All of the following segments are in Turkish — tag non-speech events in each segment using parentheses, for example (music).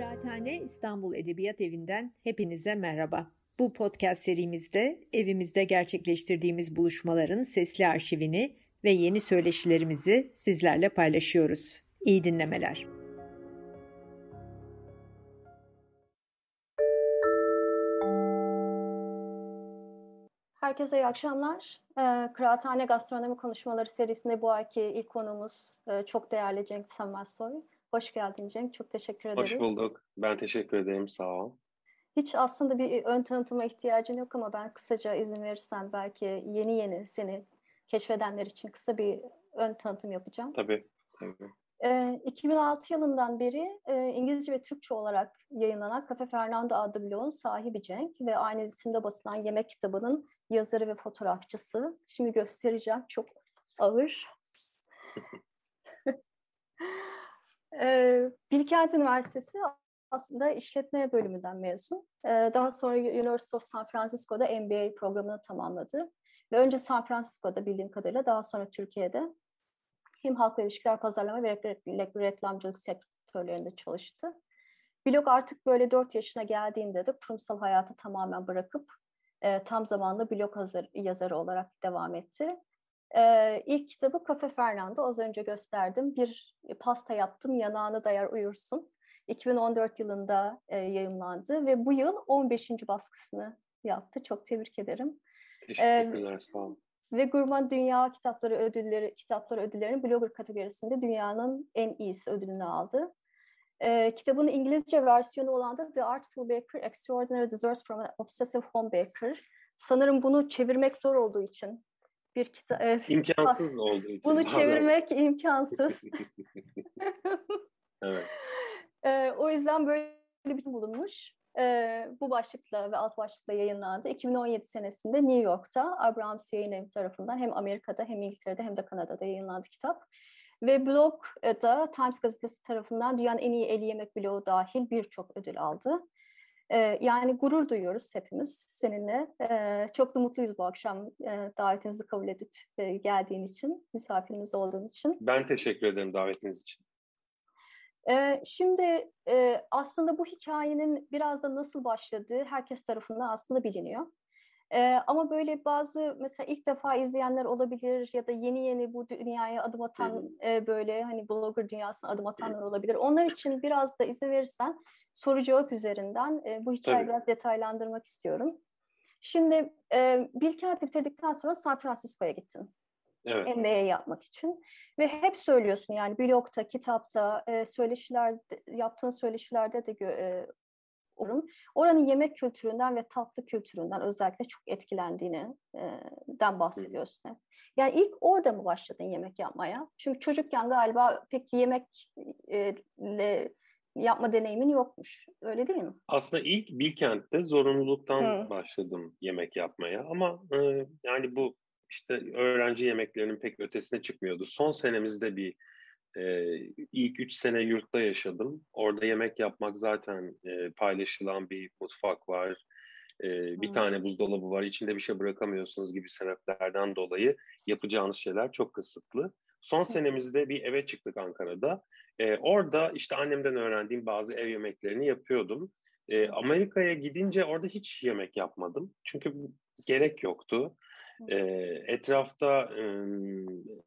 Kıraathane İstanbul Edebiyat Evi'nden hepinize merhaba. Bu podcast serimizde evimizde gerçekleştirdiğimiz buluşmaların sesli arşivini ve yeni söyleşilerimizi sizlerle paylaşıyoruz. İyi dinlemeler. Herkese iyi akşamlar. Ee, Kıraathane Gastronomi Konuşmaları serisinde bu ayki ilk konumuz e, çok değerli Cenk Sönmezsoy. Hoş geldin Cenk, çok teşekkür ederim. Hoş bulduk. Ben teşekkür ederim, sağ ol. Hiç aslında bir ön tanıtıma ihtiyacın yok ama ben kısaca izin verirsen belki yeni yeni seni keşfedenler için kısa bir ön tanıtım yapacağım. Tabii, tabii. E, 2006 yılından beri e, İngilizce ve Türkçe olarak yayınlanan Cafe Fernando adlı blogun sahibi Cenk ve aynı isimde basılan yemek kitabının yazarı ve fotoğrafçısı. Şimdi göstereceğim çok ağır. (laughs) Bilkent Üniversitesi aslında işletme bölümünden mezun. Daha sonra University of San Francisco'da MBA programını tamamladı. Ve önce San Francisco'da bildiğim kadarıyla daha sonra Türkiye'de hem halkla ilişkiler, pazarlama ve reklamcılık sektörlerinde çalıştı. Blog artık böyle 4 yaşına geldiğinde de kurumsal hayatı tamamen bırakıp e, tam zamanlı blog hazır, yazarı olarak devam etti. E, ilk kitabı Cafe Fernando, az önce gösterdim. Bir pasta yaptım, yanağını dayar uyursun. 2014 yılında e, yayınlandı ve bu yıl 15. baskısını yaptı. Çok tebrik ederim. Teşekkürler, ee, sağ olun ve Gurman Dünya Kitapları Ödülleri Kitapları Ödülleri'nin blogger kategorisinde dünyanın en iyisi ödülünü aldı. Ee, kitabın İngilizce versiyonu olan da The Artful Baker Extraordinary Desserts from an Obsessive Home Baker. Sanırım bunu çevirmek zor olduğu için bir kitap (laughs) evet. imkansız için. Bunu çevirmek (laughs) imkansız. evet. (laughs) Ee, o yüzden böyle bir bulunmuş e, bu başlıkla ve alt başlıkla yayınlandı. 2017 senesinde New York'ta Abrahams Yayın Evi tarafından hem Amerika'da hem İngiltere'de hem de Kanada'da yayınlandı kitap. Ve blogda Times gazetesi tarafından dünyanın en iyi el yemek blogu dahil birçok ödül aldı. Yani gurur duyuyoruz hepimiz seninle. Çok da mutluyuz bu akşam e, davetimizi kabul edip e, geldiğin için, misafirimiz olduğun için. Ben teşekkür ederim davetiniz için. Şimdi e, aslında bu hikayenin biraz da nasıl başladığı herkes tarafından aslında biliniyor. Ee, ama böyle bazı mesela ilk defa izleyenler olabilir ya da yeni yeni bu dünyaya adım atan e, böyle hani blogger dünyasına adım atanlar olabilir. Onlar için biraz da izin verirsen soru cevap üzerinden e, bu hikayeyi Tabii. biraz detaylandırmak istiyorum. Şimdi e, Bilkent'i bitirdikten sonra San Francisco'ya gittin evet. MBA yapmak için. Ve hep söylüyorsun yani blogta, kitapta, e, söyleşiler, yaptığın söyleşilerde de e, orum. Oranın yemek kültüründen ve tatlı kültüründen özellikle çok etkilendiğini e, den bahsediyorsun. Hep. Yani ilk orada mı başladın yemek yapmaya? Çünkü çocukken galiba pek yemekle yapma deneyimin yokmuş. Öyle değil mi? Aslında ilk Bilkent'te zorunluluktan Hı. başladım yemek yapmaya ama e, yani bu işte öğrenci yemeklerinin pek ötesine çıkmıyordu. Son senemizde bir e, ilk üç sene yurtta yaşadım. Orada yemek yapmak zaten e, paylaşılan bir mutfak var. E, bir hmm. tane buzdolabı var. İçinde bir şey bırakamıyorsunuz gibi sebeplerden dolayı yapacağınız şeyler çok kısıtlı. Son senemizde bir eve çıktık Ankara'da. E, orada işte annemden öğrendiğim bazı ev yemeklerini yapıyordum. E, Amerika'ya gidince orada hiç yemek yapmadım. Çünkü gerek yoktu. E, etrafta e,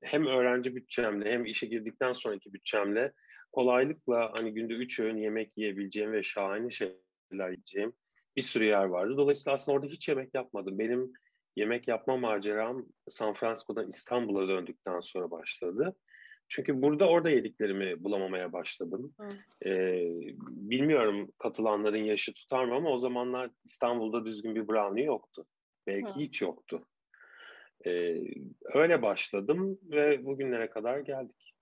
hem öğrenci bütçemle hem işe girdikten sonraki bütçemle kolaylıkla hani günde üç öğün yemek yiyebileceğim ve şahane şeyler yiyeceğim bir sürü yer vardı. Dolayısıyla aslında orada hiç yemek yapmadım. Benim yemek yapma maceram San Francisco'dan İstanbul'a döndükten sonra başladı. Çünkü burada orada yediklerimi bulamamaya başladım. Ee, bilmiyorum katılanların yaşı tutar mı ama o zamanlar İstanbul'da düzgün bir brownie yoktu. Belki Hı. hiç yoktu. Ee, öyle başladım ve bugünlere kadar geldik.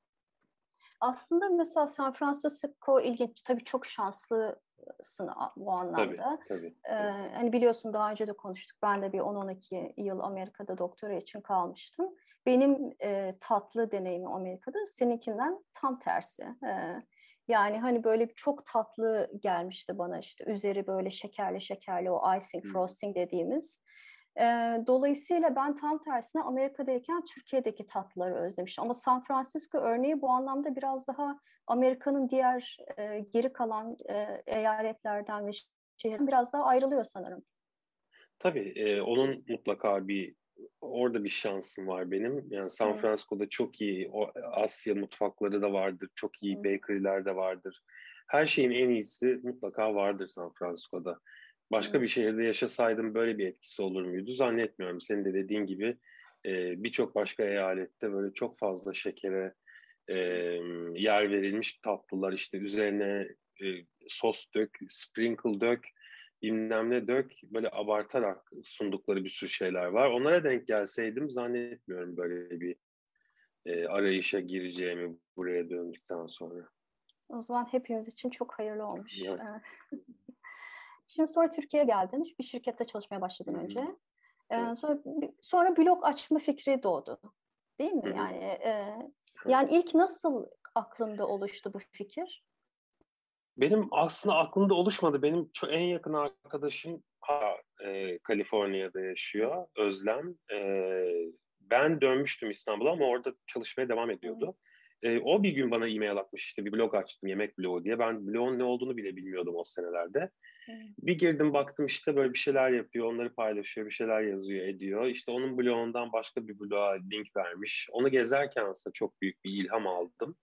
Aslında mesela San Francisco ilginç. Tabii çok şanslısın bu anlamda. Tabii, tabii, ee, hani biliyorsun daha önce de konuştuk. Ben de bir 10-12 yıl Amerika'da doktora için kalmıştım. Benim e, tatlı deneyimim Amerika'da seninkinden tam tersi. E, yani hani böyle çok tatlı gelmişti bana işte üzeri böyle şekerli şekerli o icing, frosting dediğimiz. E, dolayısıyla ben tam tersine Amerika'dayken Türkiye'deki tatlıları özlemiştim. Ama San Francisco örneği bu anlamda biraz daha Amerika'nın diğer e, geri kalan e, eyaletlerden ve şehirden biraz daha ayrılıyor sanırım. Tabii e, onun mutlaka bir orada bir şansım var benim. Yani San evet. Francisco'da çok iyi o Asya mutfakları da vardır. Çok iyi bakery'ler de vardır. Her şeyin en iyisi mutlaka vardır San Francisco'da. Başka bir şehirde yaşasaydım böyle bir etkisi olur muydu? Zannetmiyorum. Senin de dediğin gibi e, birçok başka eyalette böyle çok fazla şekere e, yer verilmiş tatlılar işte üzerine e, sos dök, sprinkle dök, bilmem ne dök böyle abartarak sundukları bir sürü şeyler var. Onlara denk gelseydim zannetmiyorum böyle bir e, arayışa gireceğimi buraya döndükten sonra. O zaman hepimiz için çok hayırlı olmuş. Evet. Şimdi sonra Türkiye'ye geldin. Bir şirkette çalışmaya başladın önce. Ee, sonra sonra blog açma fikri doğdu. Değil mi? Yani e, yani ilk nasıl aklında oluştu bu fikir? Benim aslında aklımda oluşmadı. Benim çok en yakın arkadaşım ha, e, Kaliforniya'da yaşıyor. Özlem. E, ben dönmüştüm İstanbul'a ama orada çalışmaya devam ediyordu. E, o bir gün bana e-mail atmış işte bir blog açtım yemek blogu diye. Ben blogun ne olduğunu bile bilmiyordum o senelerde. Bir girdim baktım işte böyle bir şeyler yapıyor, onları paylaşıyor, bir şeyler yazıyor, ediyor. İşte onun blogundan başka bir bloğa link vermiş. Onu gezerken aslında çok büyük bir ilham aldım.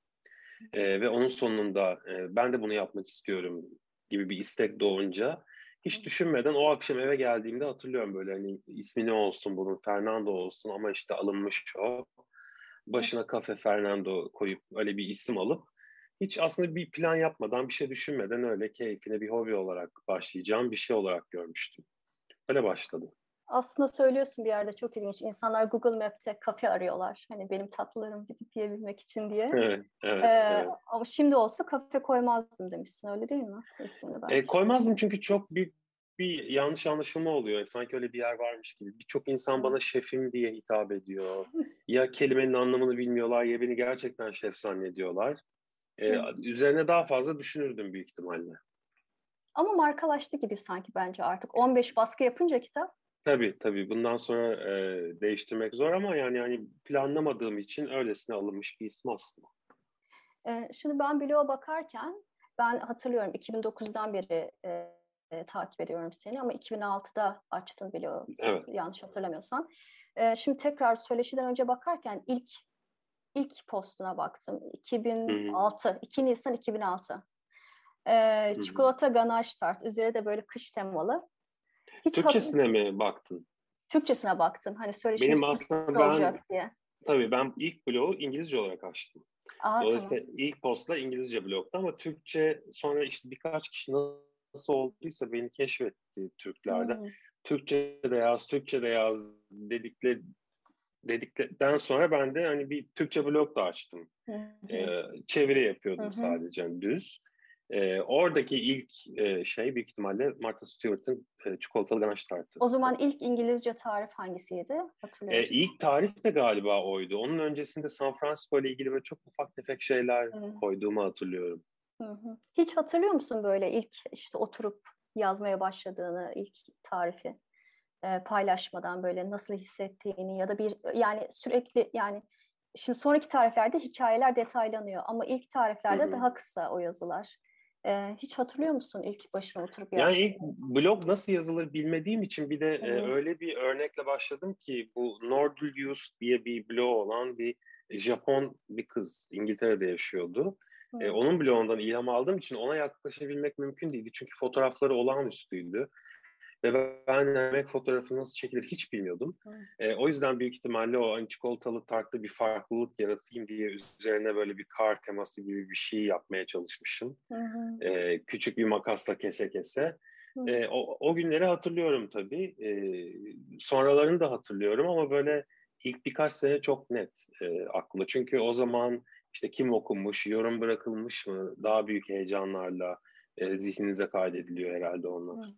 E, ve onun sonunda e, ben de bunu yapmak istiyorum gibi bir istek doğunca hiç düşünmeden o akşam eve geldiğimde hatırlıyorum böyle hani ismi ne olsun bunun Fernando olsun ama işte alınmış o. Başına kafe Fernando koyup öyle bir isim alıp hiç aslında bir plan yapmadan bir şey düşünmeden öyle keyfine bir hobi olarak başlayacağım bir şey olarak görmüştüm. Öyle başladı aslında söylüyorsun bir yerde çok ilginç. İnsanlar Google Map'te kafe arıyorlar. Hani benim tatlılarımı gidip yiyebilmek için diye. Evet, evet, ee, evet. Ama şimdi olsa kafe koymazdım demişsin öyle değil mi? E, koymazdım çünkü çok büyük bir yanlış anlaşılma oluyor. Sanki öyle bir yer varmış gibi. Birçok insan bana şefim diye hitap ediyor. (laughs) ya kelimenin anlamını bilmiyorlar ya beni gerçekten şef zannediyorlar. Ee, üzerine daha fazla düşünürdüm büyük ihtimalle. Ama markalaştı gibi sanki bence artık. 15 baskı yapınca kitap Tabii tabii. Bundan sonra e, değiştirmek zor ama yani yani planlamadığım için öylesine alınmış bir isim aslında. E, şimdi ben bloğa bakarken ben hatırlıyorum 2009'dan beri e, e, takip ediyorum seni ama 2006'da açtın bloğu. Evet. Yanlış hatırlamıyorsam. E, şimdi tekrar söyleşiden önce bakarken ilk ilk postuna baktım. 2006, Hı-hı. 2 Nisan 2006. E, çikolata ganaj tart. Üzeri de böyle kış temalı. Hiç Türkçesine hat- mi baktın? Türkçesine baktım. Hani söyleşimiz Benim aslında ben, olacak diye. Tabii ben ilk blogu İngilizce olarak açtım. Aa, Dolayısıyla tamam. ilk postla İngilizce blokta ama Türkçe sonra işte birkaç kişi nasıl olduysa beni keşfetti Türklerde. Hmm. Türkçe de yaz, Türkçe de yaz dedikleri dedikten sonra ben de hani bir Türkçe blog da açtım. Ee, çeviri yapıyordum sadece yani düz. E, oradaki ilk e, şey büyük ihtimalle Martha Stewart'ın e, çikolatalı ganache tartı. O zaman ilk İngilizce tarif hangisiydi? Hatırlıyor? E, ilk tarif de galiba oydu. Onun öncesinde San Francisco ile ilgili böyle çok ufak tefek şeyler hı. koyduğumu hatırlıyorum. Hı hı. Hiç hatırlıyor musun böyle ilk işte oturup yazmaya başladığını, ilk tarifi e, paylaşmadan böyle nasıl hissettiğini ya da bir yani sürekli yani şimdi sonraki tariflerde hikayeler detaylanıyor ama ilk tariflerde hı hı. daha kısa o yazılar. Ee, hiç hatırlıyor musun ilk başına oturup yazdığını? Yani ilk blog nasıl yazılır bilmediğim için bir de e, öyle bir örnekle başladım ki bu Nordlius diye bir blog olan bir Japon bir kız İngiltere'de yaşıyordu. E, onun blogundan ilham aldığım için ona yaklaşabilmek mümkün değildi. Çünkü fotoğrafları olağanüstüydü. Ve ben yemek fotoğrafı nasıl çekilir hiç bilmiyordum. E, o yüzden büyük ihtimalle o hani çikolatalı tartta bir farklılık yaratayım diye üzerine böyle bir kar teması gibi bir şey yapmaya çalışmışım. E, küçük bir makasla kese kese. E, o, o günleri hatırlıyorum tabii. E, sonralarını da hatırlıyorum ama böyle ilk birkaç sene çok net e, aklımda. Çünkü o zaman işte kim okunmuş, yorum bırakılmış mı daha büyük heyecanlarla e, zihninize kaydediliyor herhalde onlar. Hı.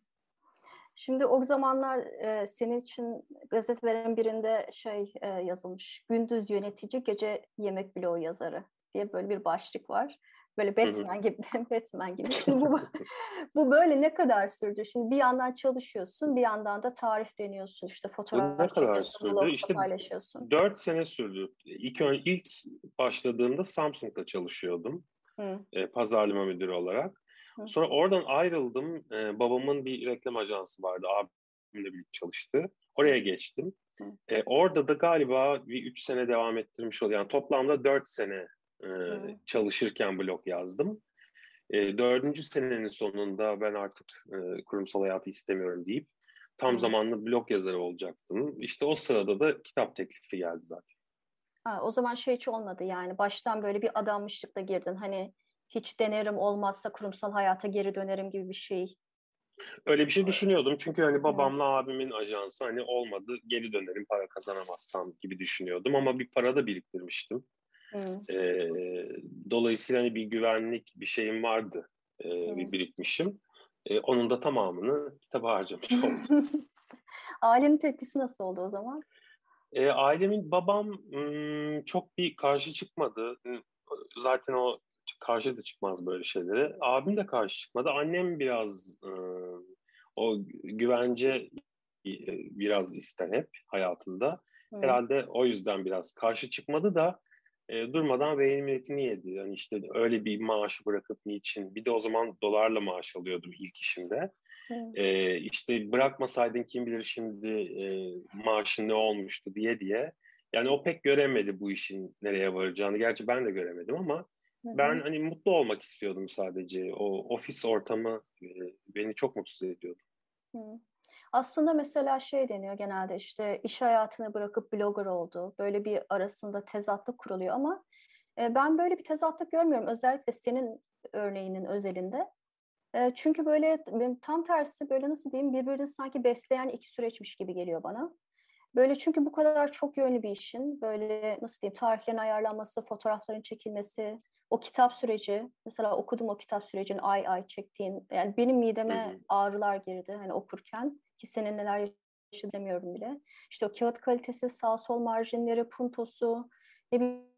Şimdi o zamanlar e, senin için gazetelerin birinde şey e, yazılmış. Gündüz yönetici, gece yemek bloğu yazarı. diye böyle bir başlık var. Böyle Batman gibi, (laughs) Batman gibi. Şimdi (laughs) bu, bu böyle ne kadar sürdü? Şimdi bir yandan çalışıyorsun, bir yandan da tarif deniyorsun. İşte fotoğraf ne kadar sürdü? İşte paylaşıyorsun. Dört sene sürdü. İlk, ilk başladığımda Samsung'da çalışıyordum. E, pazarlama müdürü olarak. Hı. Sonra oradan ayrıldım. E, babamın bir reklam ajansı vardı. Abimle birlikte çalıştı. Oraya geçtim. E, orada da galiba bir üç sene devam ettirmiş oluyor. Yani toplamda dört sene e, çalışırken blog yazdım. E, dördüncü senenin sonunda ben artık e, kurumsal hayatı istemiyorum deyip tam zamanlı blog yazarı olacaktım. İşte o sırada da kitap teklifi geldi zaten. Ha, o zaman şey hiç olmadı yani baştan böyle bir adanmışlıkla girdin. Hani hiç denerim olmazsa kurumsal hayata geri dönerim gibi bir şey. Öyle bir şey düşünüyordum çünkü hani babamla hmm. abimin ajansı hani olmadı geri dönerim para kazanamazsam gibi düşünüyordum ama bir para da biriktirmiştim. Hmm. E, dolayısıyla hani bir güvenlik bir şeyim vardı e, hmm. bir birikmişim. E, onun da tamamını kitaba harcamış (laughs) oldum. Ailenin tepkisi nasıl oldu o zaman? E, ailemin babam m, çok bir karşı çıkmadı. Zaten o karşı da çıkmaz böyle şeylere. Abim de karşı çıkmadı. Annem biraz e, o güvence e, biraz ister hep hayatında. Hmm. Herhalde o yüzden biraz karşı çıkmadı da e, durmadan beyin milletini yedi. Yani işte öyle bir maaşı bırakıp niçin? Bir de o zaman dolarla maaş alıyordum ilk işimde. Hmm. E, işte bırakmasaydın kim bilir şimdi e, maaşın ne olmuştu diye diye. Yani o pek göremedi bu işin nereye varacağını. Gerçi ben de göremedim ama ben hani mutlu olmak istiyordum sadece. O ofis ortamı e, beni çok mutsuz ediyordu. Hı. Aslında mesela şey deniyor genelde işte iş hayatını bırakıp blogger oldu. Böyle bir arasında tezatlık kuruluyor ama e, ben böyle bir tezatlık görmüyorum. Özellikle senin örneğinin özelinde. E, çünkü böyle tam tersi böyle nasıl diyeyim birbirini sanki besleyen iki süreçmiş gibi geliyor bana. Böyle çünkü bu kadar çok yönlü bir işin böyle nasıl diyeyim tarihlerin ayarlanması, fotoğrafların çekilmesi, o kitap süreci, mesela okudum o kitap sürecini ay ay çektiğin, yani benim mideme hı hı. ağrılar girdi hani okurken ki senin neler yaşadığımıyorum bile. İşte o kağıt kalitesi, sağ sol marjinleri, puntosu, ne bileyim.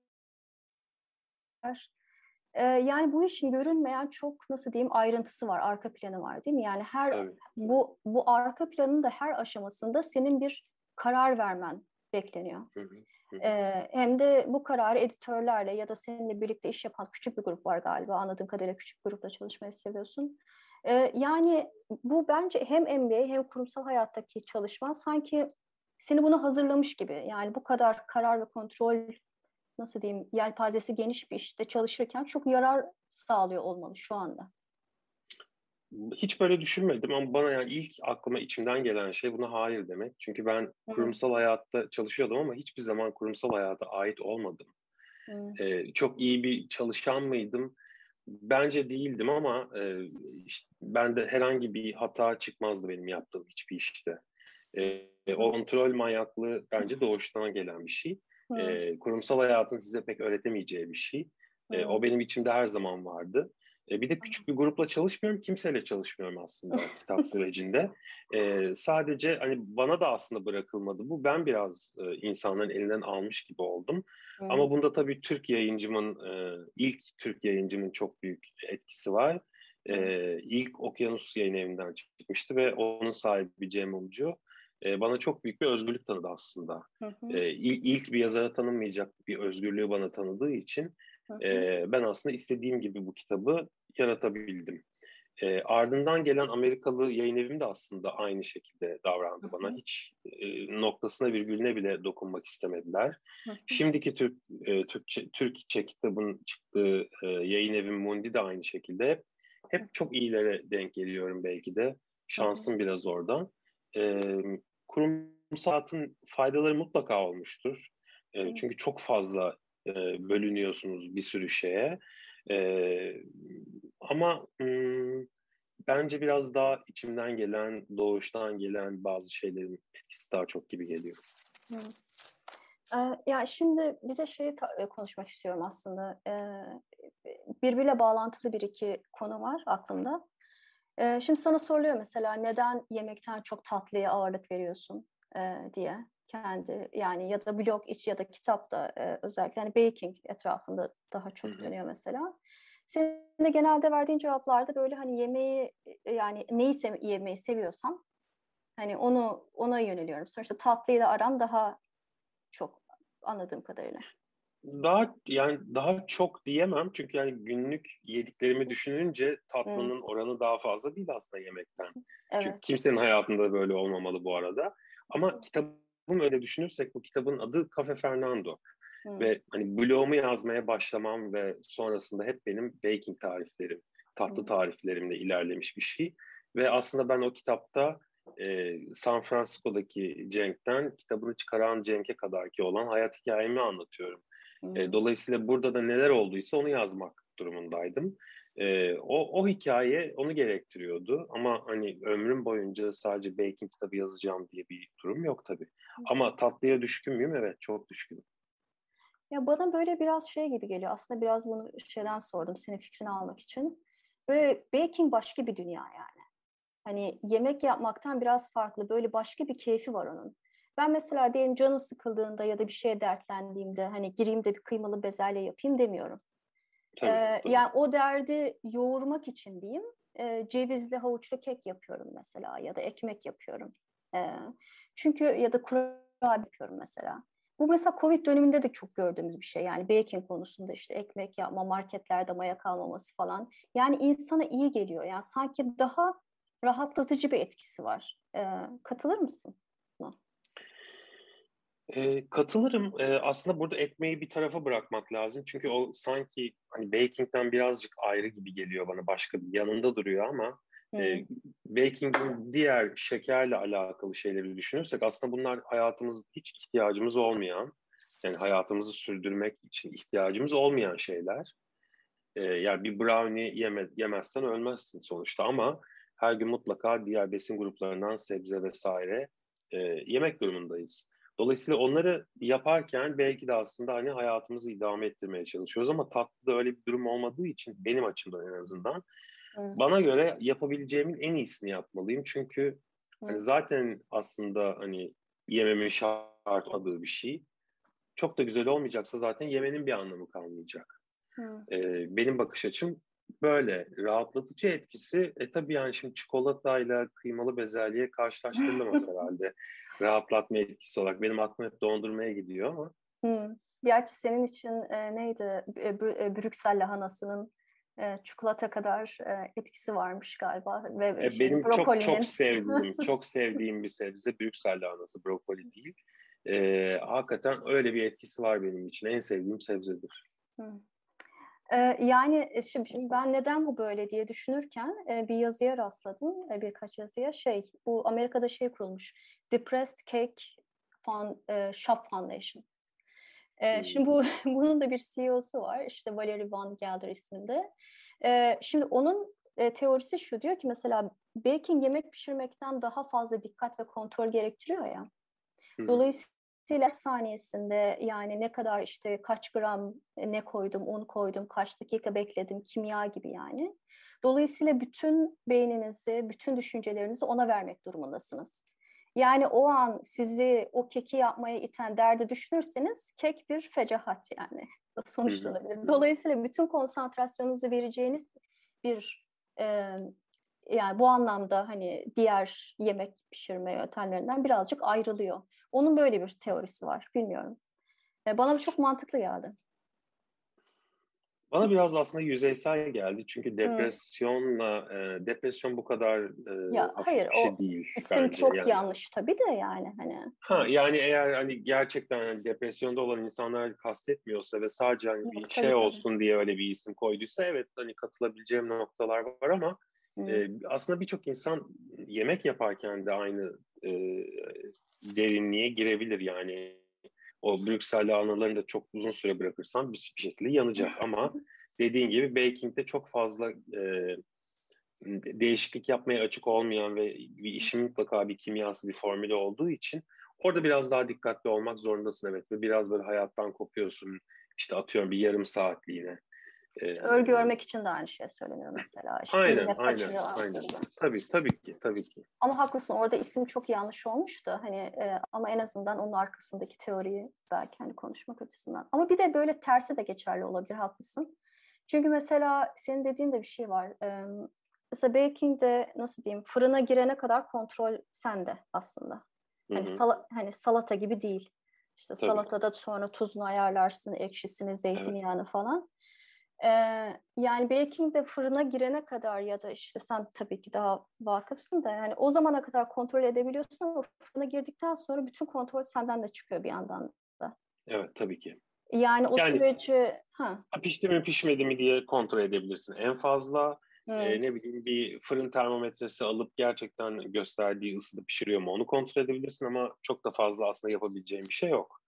Ee, yani bu işin görünmeyen çok nasıl diyeyim ayrıntısı var, arka planı var değil mi? Yani her Tabii. bu bu arka planın da her aşamasında senin bir karar vermen bekleniyor. Hı hı. Ee, hem de bu kararı editörlerle ya da seninle birlikte iş yapan küçük bir grup var galiba. Anladığım kadarıyla küçük grupla çalışmayı seviyorsun. Ee, yani bu bence hem MBA hem kurumsal hayattaki çalışma sanki seni buna hazırlamış gibi. Yani bu kadar karar ve kontrol nasıl diyeyim yelpazesi geniş bir işte çalışırken çok yarar sağlıyor olmalı şu anda hiç böyle düşünmedim ama bana yani ilk aklıma içimden gelen şey buna hayır demek. Çünkü ben kurumsal hayatta çalışıyordum ama hiçbir zaman kurumsal hayata ait olmadım. Ee, çok iyi bir çalışan mıydım? Bence değildim ama e, işte ben de herhangi bir hata çıkmazdı benim yaptığım hiçbir işte. E, o kontrol manyaklığı bence doğuştan gelen bir şey. E, kurumsal hayatın size pek öğretemeyeceği bir şey. E, o benim içimde her zaman vardı. E, bir de küçük bir grupla çalışmıyorum, kimseyle çalışmıyorum aslında (laughs) kitap sürecinde. E, sadece hani bana da aslında bırakılmadı bu. Ben biraz e, insanların elinden almış gibi oldum. Hmm. Ama bunda tabii Türk yayıncımın, e, ilk Türk yayıncımın çok büyük etkisi var. E, ilk Okyanus yayın evinden çıkmıştı ve onun sahibi Cem Umcu e, bana çok büyük bir özgürlük tanıdı aslında. Hı hı. E, ilk, bir yazara tanınmayacak bir özgürlüğü bana tanıdığı için e, ben aslında istediğim gibi bu kitabı yaratabildim. E, ardından gelen Amerikalı yayın evim de aslında aynı şekilde davrandı bana. Hiç e, noktasına virgülüne bile dokunmak istemediler. Şimdiki Türk e, Türkçe, Türkçe kitabın çıktığı e, yayın evim Mundi de aynı şekilde. Hep çok iyilere denk geliyorum belki de. Şansım biraz oradan. E, kurumsal hayatın faydaları mutlaka olmuştur. E, çünkü çok fazla e, bölünüyorsunuz bir sürü şeye. E, ama m, bence biraz daha içimden gelen, doğuştan gelen bazı şeylerin etkisi daha çok gibi geliyor. Hı. Ya şimdi bize şeyi konuşmak istiyorum aslında. Birbiriyle bağlantılı bir iki konu var aklımda. Şimdi sana soruluyor mesela neden yemekten çok tatlıya ağırlık veriyorsun diye kendi yani ya da blog iç ya da kitapta e, özellikle hani baking etrafında daha çok dönüyor mesela. Senin de genelde verdiğin cevaplarda böyle hani yemeği e, yani neyi sev yemeği seviyorsam hani onu ona yöneliyorum. Sonuçta tatlıyla aram daha çok anladığım kadarıyla. Daha yani daha çok diyemem çünkü yani günlük yediklerimi düşününce tatlının hmm. oranı daha fazla değil aslında yemekten. Evet. Çünkü kimsenin hayatında böyle olmamalı bu arada. Ama kitabım öyle düşünürsek bu kitabın adı Cafe Fernando. Hmm. Ve hani blogumu yazmaya başlamam ve sonrasında hep benim baking tariflerim, tatlı hmm. tariflerimle ilerlemiş bir şey. Ve aslında ben o kitapta e, San Francisco'daki Cenk'ten kitabını çıkaran Cenk'e kadar ki olan hayat hikayemi anlatıyorum. Hmm. E, dolayısıyla burada da neler olduysa onu yazmak durumundaydım. E, o, o hikaye onu gerektiriyordu ama hani ömrüm boyunca sadece baking kitabı yazacağım diye bir durum yok tabii. Ama tatlıya düşkün müyüm? Evet çok düşkünüm. Ya bana böyle biraz şey gibi geliyor. Aslında biraz bunu şeyden sordum senin fikrini almak için. Böyle baking başka bir dünya yani. Hani yemek yapmaktan biraz farklı. Böyle başka bir keyfi var onun. Ben mesela diyelim canım sıkıldığında ya da bir şeye dertlendiğimde hani gireyim de bir kıymalı bezelye yapayım demiyorum. Tabii, ee, tabii. Yani o derdi yoğurmak için diyeyim. E, cevizli havuçlu kek yapıyorum mesela ya da ekmek yapıyorum. E, çünkü ya da kurabiye yapıyorum mesela. Bu mesela Covid döneminde de çok gördüğümüz bir şey. Yani baking konusunda işte ekmek yapma, marketlerde maya kalmaması falan. Yani insana iyi geliyor. Yani sanki daha rahatlatıcı bir etkisi var. E, katılır mısın? E, katılırım. E, aslında burada ekmeği bir tarafa bırakmak lazım. Çünkü o sanki hani baking'den birazcık ayrı gibi geliyor bana. Başka bir yanında duruyor ama e, baking'in diğer şekerle alakalı şeyleri düşünürsek aslında bunlar hayatımızda hiç ihtiyacımız olmayan, yani hayatımızı sürdürmek için ihtiyacımız olmayan şeyler. E, yani bir brownie yeme, yemezsen ölmezsin sonuçta ama her gün mutlaka diğer besin gruplarından sebze vesaire e, yemek durumundayız. Dolayısıyla onları yaparken belki de aslında hani hayatımızı idame ettirmeye çalışıyoruz ama tatlıda öyle bir durum olmadığı için benim açımdan en azından evet. bana göre yapabileceğimin en iyisini yapmalıyım. Çünkü hani evet. hani zaten aslında hani yememin şart olmadığı bir şey. Çok da güzel olmayacaksa zaten yemenin bir anlamı kalmayacak. Ee, benim bakış açım böyle rahatlatıcı etkisi e tabii yani şimdi çikolatayla kıymalı bezelye karşılaştırılamaz (laughs) herhalde rahatlatma etkisi olarak benim aklım hep dondurmaya gidiyor ama. Hmm. Gerçi senin için e, neydi e, Brüksel lahanasının e, çikolata kadar e, etkisi varmış galiba ve e, şey, benim brokolinin... çok çok sevdiğim (laughs) çok sevdiğim bir sebze Brüksel lahanası brokoli değil. E, hakikaten öyle bir etkisi var benim için en sevdiğim sebzedir. Hmm. Yani şimdi ben neden bu böyle diye düşünürken bir yazıya rastladım, birkaç yazıya. Şey, bu Amerika'da şey kurulmuş, Depressed Cake Fund, Shop Foundation. Şimdi bu (laughs) bunun da bir CEO'su var, işte Valerie Van Gelder isminde. Şimdi onun teorisi şu diyor ki mesela baking yemek pişirmekten daha fazla dikkat ve kontrol gerektiriyor ya. Dolayısıyla Siler saniyesinde yani ne kadar işte kaç gram e, ne koydum, un koydum, kaç dakika bekledim, kimya gibi yani. Dolayısıyla bütün beyninizi, bütün düşüncelerinizi ona vermek durumundasınız. Yani o an sizi o keki yapmaya iten derdi düşünürseniz kek bir fecahat yani sonuçlanabilir. Dolayısıyla bütün konsantrasyonunuzu vereceğiniz bir e, yani bu anlamda hani diğer yemek pişirme yöntemlerinden birazcık ayrılıyor. Onun böyle bir teorisi var. Bilmiyorum. E, bana çok mantıklı geldi. Bana biraz aslında yüzeysel geldi çünkü depresyonla e, depresyon bu kadar e, ya, hayır, bir şey o değil. İsim bence. çok yani. yanlış tabii de yani hani. Ha yani eğer hani gerçekten hani depresyonda olan insanlar kastetmiyorsa ve sadece hani bir tabii, şey tabii. olsun diye öyle bir isim koyduysa evet hani katılabileceğim noktalar var ama e, aslında birçok insan yemek yaparken de aynı e, derinliğe girebilir yani. O Brüksel'de anılarını da çok uzun süre bırakırsan bir, bir şekilde yanacak. Ama dediğin gibi baking'de çok fazla e, değişiklik yapmaya açık olmayan ve bir işin mutlaka bir kimyası, bir formülü olduğu için orada biraz daha dikkatli olmak zorundasın. Evet ve biraz böyle hayattan kopuyorsun. işte atıyorum bir yarım saatliğine e, örgü örmek için de aynı şey söyleniyor mesela. İşte aynen, aynen, aynen. Tabii, tabii ki, tabii ki. Ama haklısın, orada isim çok yanlış olmuştu. Hani e, ama en azından onun arkasındaki teoriyi belki hani konuşmak açısından. Ama bir de böyle tersi de geçerli olabilir, haklısın. Çünkü mesela senin dediğin de bir şey var. E, mesela baking'de nasıl diyeyim, fırına girene kadar kontrol sende aslında. Hani, sala, hani salata gibi değil. İşte Tabii. salatada sonra tuzunu ayarlarsın, ekşisini, zeytinyağını evet. falan. Ee, yani baking de fırına girene kadar ya da işte sen tabii ki daha vakıfsın da yani o zamana kadar kontrol edebiliyorsun ama fırına girdikten sonra bütün kontrol senden de çıkıyor bir yandan da. Evet tabii ki. Yani o yani, süreci... Ha. Pişti mi pişmedi mi diye kontrol edebilirsin. En fazla e, ne bileyim bir fırın termometresi alıp gerçekten gösterdiği ısıda pişiriyor mu onu kontrol edebilirsin ama çok da fazla aslında yapabileceğin bir şey yok.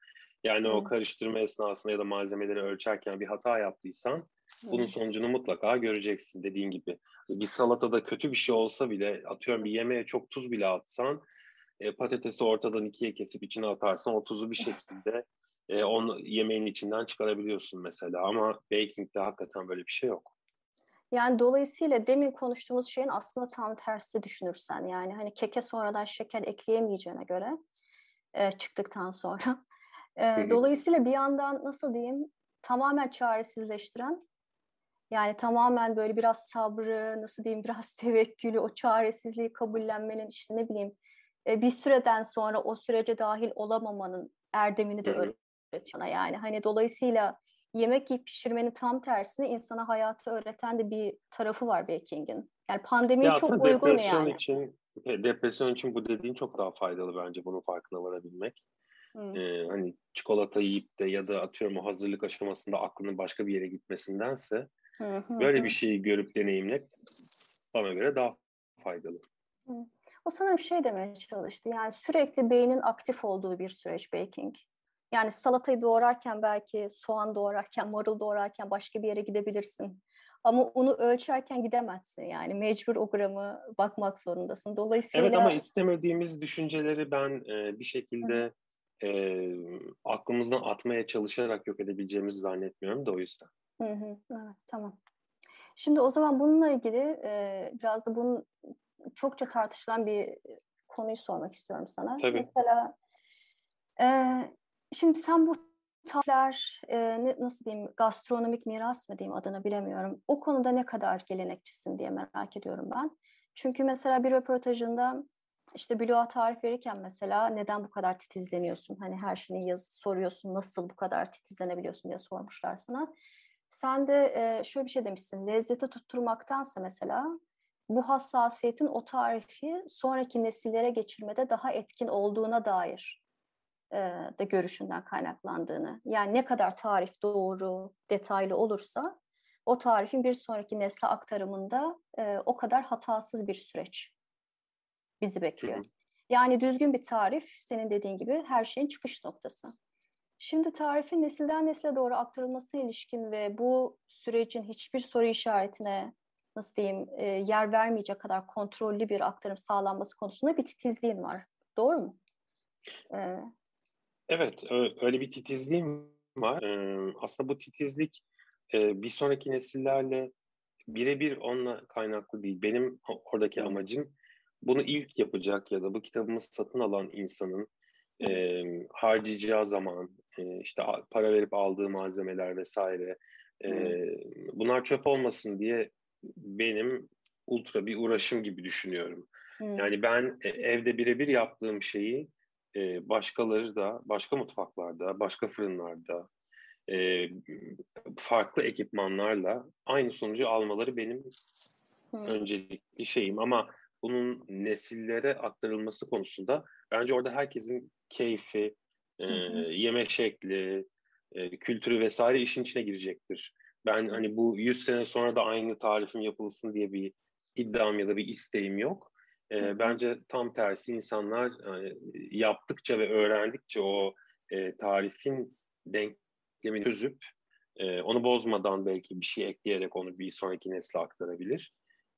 Yani hmm. o karıştırma esnasında ya da malzemeleri ölçerken bir hata yaptıysan bunun sonucunu mutlaka göreceksin dediğin gibi. Bir salatada kötü bir şey olsa bile atıyorum bir yemeğe çok tuz bile atsan e, patatesi ortadan ikiye kesip içine atarsan o tuzu bir şekilde e, onu yemeğin içinden çıkarabiliyorsun mesela ama baking'de hakikaten böyle bir şey yok. Yani dolayısıyla demin konuştuğumuz şeyin aslında tam tersi düşünürsen yani hani keke sonradan şeker ekleyemeyeceğine göre e, çıktıktan sonra. E, dolayısıyla bir yandan nasıl diyeyim tamamen çaresizleştiren yani tamamen böyle biraz sabrı, nasıl diyeyim biraz (laughs) tevekkülü, o çaresizliği kabullenmenin işte ne bileyim e, bir süreden sonra o sürece dahil olamamanın erdemini de öğretiyor. Yani hani dolayısıyla yemek yiyip pişirmenin tam tersine insana hayatı öğreten de bir tarafı var baking'in. Yani pandemiye ya çok uygun depresyon yani. Için, depresyon için bu dediğin çok daha faydalı bence bunun farkına varabilmek. Ee, hani çikolata yiyip de ya da atıyorum o hazırlık aşamasında aklının başka bir yere gitmesindense böyle bir şeyi görüp deneyimlemek bana göre daha faydalı. O sanırım şey demeye çalıştı. Yani sürekli beynin aktif olduğu bir süreç baking. Yani salatayı doğrarken belki soğan doğrarken, marul doğrarken başka bir yere gidebilirsin. Ama onu ölçerken gidemezsin yani mecbur o gramı bakmak zorundasın. Dolayısıyla... Evet ama istemediğimiz düşünceleri ben e, bir şekilde e, aklımızdan atmaya çalışarak yok edebileceğimizi zannetmiyorum da o yüzden. Hı hı, evet tamam. Şimdi o zaman bununla ilgili e, biraz da bunun çokça tartışılan bir konuyu sormak istiyorum sana. Tabii. Mesela e, şimdi sen bu tarifler e, nasıl diyeyim gastronomik miras mı diyeyim adını bilemiyorum. O konuda ne kadar gelenekçisin diye merak ediyorum ben. Çünkü mesela bir röportajında işte bloğa tarif verirken mesela neden bu kadar titizleniyorsun? Hani her şeyini yaz soruyorsun nasıl bu kadar titizlenebiliyorsun diye sormuşlar sana. Sen de e, şöyle bir şey demişsin. Lezzeti tutturmaktansa mesela bu hassasiyetin o tarifi sonraki nesillere geçirmede daha etkin olduğuna dair e, de görüşünden kaynaklandığını. Yani ne kadar tarif doğru, detaylı olursa o tarifin bir sonraki nesle aktarımında e, o kadar hatasız bir süreç bizi bekliyor. Yani düzgün bir tarif senin dediğin gibi her şeyin çıkış noktası. Şimdi tarifin nesilden nesile doğru aktarılmasına ilişkin ve bu sürecin hiçbir soru işaretine nasıl diyeyim e, yer vermeyecek kadar kontrollü bir aktarım sağlanması konusunda bir titizliğin var. Doğru mu? Ee, evet, öyle bir titizliğim var. Ee, aslında bu titizlik e, bir sonraki nesillerle birebir onunla kaynaklı değil. Benim oradaki amacım bunu ilk yapacak ya da bu kitabımı satın alan insanın e, harcayacağı zaman, e, işte para verip aldığı malzemeler vesaire e, bunlar çöp olmasın diye benim ultra bir uğraşım gibi düşünüyorum. Hmm. Yani ben e, evde birebir yaptığım şeyi e, başkaları da, başka mutfaklarda, başka fırınlarda, e, farklı ekipmanlarla aynı sonucu almaları benim hmm. öncelikli şeyim. Ama bunun nesillere aktarılması konusunda bence orada herkesin keyfi, e, yeme şekli, e, kültürü vesaire işin içine girecektir. Ben hani bu 100 sene sonra da aynı tarifim yapılsın diye bir iddiam ya da bir isteğim yok. E, bence tam tersi insanlar e, yaptıkça ve öğrendikçe o e, tarifin denklemini çözüp e, onu bozmadan belki bir şey ekleyerek onu bir sonraki nesle aktarabilir.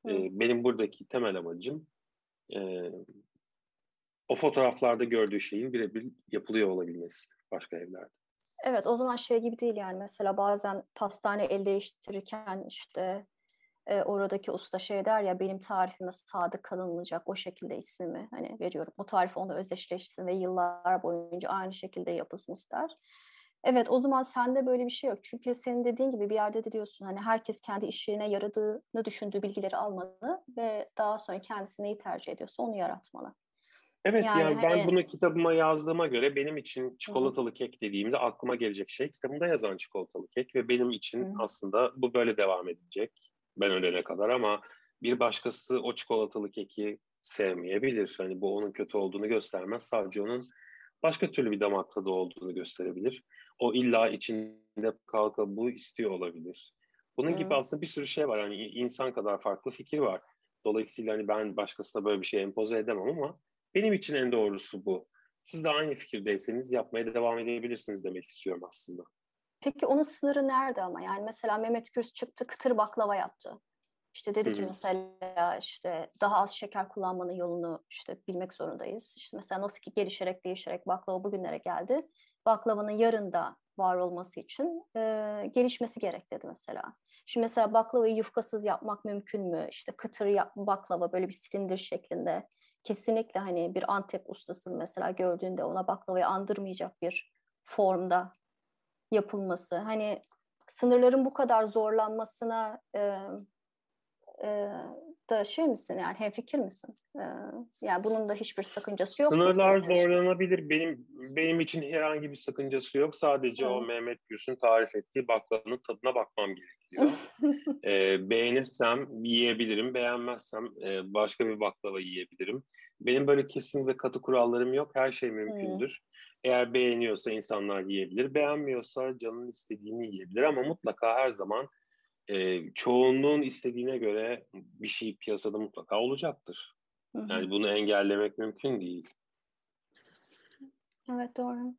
E, benim buradaki temel amacım e, o fotoğraflarda gördüğü şeyin birebir yapılıyor olabilmesi başka evlerde. Evet o zaman şey gibi değil yani mesela bazen pastane el değiştirirken işte e, oradaki usta şey der ya benim tarifime sadık kalınmayacak o şekilde ismimi hani veriyorum. O tarif onu özdeşleşsin ve yıllar boyunca aynı şekilde yapılsın ister. Evet o zaman sende böyle bir şey yok. Çünkü senin dediğin gibi bir yerde de diyorsun hani herkes kendi iş yerine yaradığını düşündüğü bilgileri almalı ve daha sonra kendisi neyi tercih ediyorsa onu yaratmalı. Evet yani, yani ben hani... bunu kitabıma yazdığıma göre benim için çikolatalı Hı. kek dediğimde aklıma gelecek şey kitabımda yazan çikolatalı kek ve benim için Hı. aslında bu böyle devam edecek ben ölene kadar ama bir başkası o çikolatalı keki sevmeyebilir. Hani bu onun kötü olduğunu göstermez. Sadece onun başka türlü bir damak tadı olduğunu gösterebilir. O illa içinde kalka bu istiyor olabilir. Bunun hmm. gibi aslında bir sürü şey var. Hani insan kadar farklı fikir var. Dolayısıyla hani ben başkasına böyle bir şey empoze edemem ama benim için en doğrusu bu. Siz de aynı fikirdeyseniz yapmaya devam edebilirsiniz demek istiyorum aslında. Peki onun sınırı nerede ama? Yani mesela Mehmet Gürs çıktı kıtır baklava yaptı. İşte dedi ki mesela işte daha az şeker kullanmanın yolunu işte bilmek zorundayız. İşte mesela nasıl ki gelişerek değişerek baklava bugünlere geldi. Baklavanın yarında var olması için e, gelişmesi gerek dedi mesela. Şimdi mesela baklavayı yufkasız yapmak mümkün mü? İşte kıtır yap, baklava böyle bir silindir şeklinde. Kesinlikle hani bir Antep ustasının mesela gördüğünde ona baklavayı andırmayacak bir formda yapılması. Hani sınırların bu kadar zorlanmasına e, e, da şey misin yani hemfikir misin? E, yani bunun da hiçbir sakıncası yok. Sınırlar zorlanabilir. Benim benim için herhangi bir sakıncası yok. Sadece evet. o Mehmet Gülsün tarif ettiği baklavanın tadına bakmam gerekiyor. (laughs) e, beğenirsem yiyebilirim. Beğenmezsem e, başka bir baklava yiyebilirim. Benim böyle kesin ve katı kurallarım yok. Her şey mümkündür. Evet. Eğer beğeniyorsa insanlar yiyebilir. Beğenmiyorsa canın istediğini yiyebilir ama mutlaka her zaman e, çoğunluğun istediğine göre bir şey piyasada mutlaka olacaktır. Hı hı. Yani bunu engellemek mümkün değil. Evet doğru.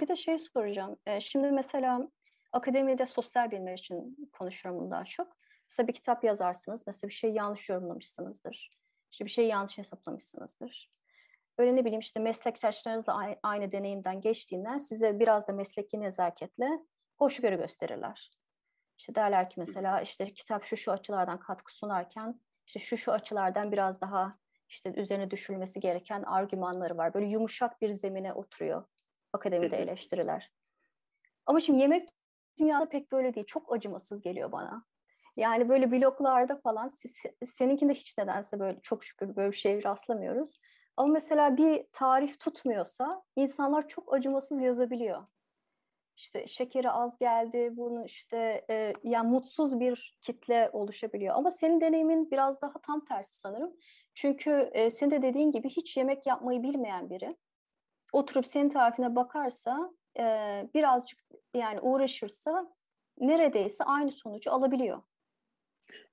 Bir de şey soracağım. Şimdi mesela akademide sosyal bilimler için konuşuyorum daha çok. Mesela bir kitap yazarsınız. Mesela bir şey yanlış yorumlamışsınızdır. İşte bir şey yanlış hesaplamışsınızdır. Böyle ne bileyim işte meslektaşlarınızla aynı deneyimden geçtiğinden size biraz da mesleki nezaketle hoşgörü gösterirler. İşte derler ki mesela işte kitap şu şu açılardan katkı sunarken işte şu şu açılardan biraz daha işte üzerine düşülmesi gereken argümanları var. Böyle yumuşak bir zemine oturuyor akademide eleştiriler. Ama şimdi yemek dünyada pek böyle değil. Çok acımasız geliyor bana. Yani böyle bloklarda falan siz, seninkinde hiç nedense böyle çok şükür böyle bir şey rastlamıyoruz. Ama mesela bir tarif tutmuyorsa insanlar çok acımasız yazabiliyor işte şekeri az geldi, bunu işte e, yani mutsuz bir kitle oluşabiliyor. Ama senin deneyimin biraz daha tam tersi sanırım. Çünkü e, senin de dediğin gibi hiç yemek yapmayı bilmeyen biri oturup senin tarifine bakarsa e, birazcık yani uğraşırsa neredeyse aynı sonucu alabiliyor.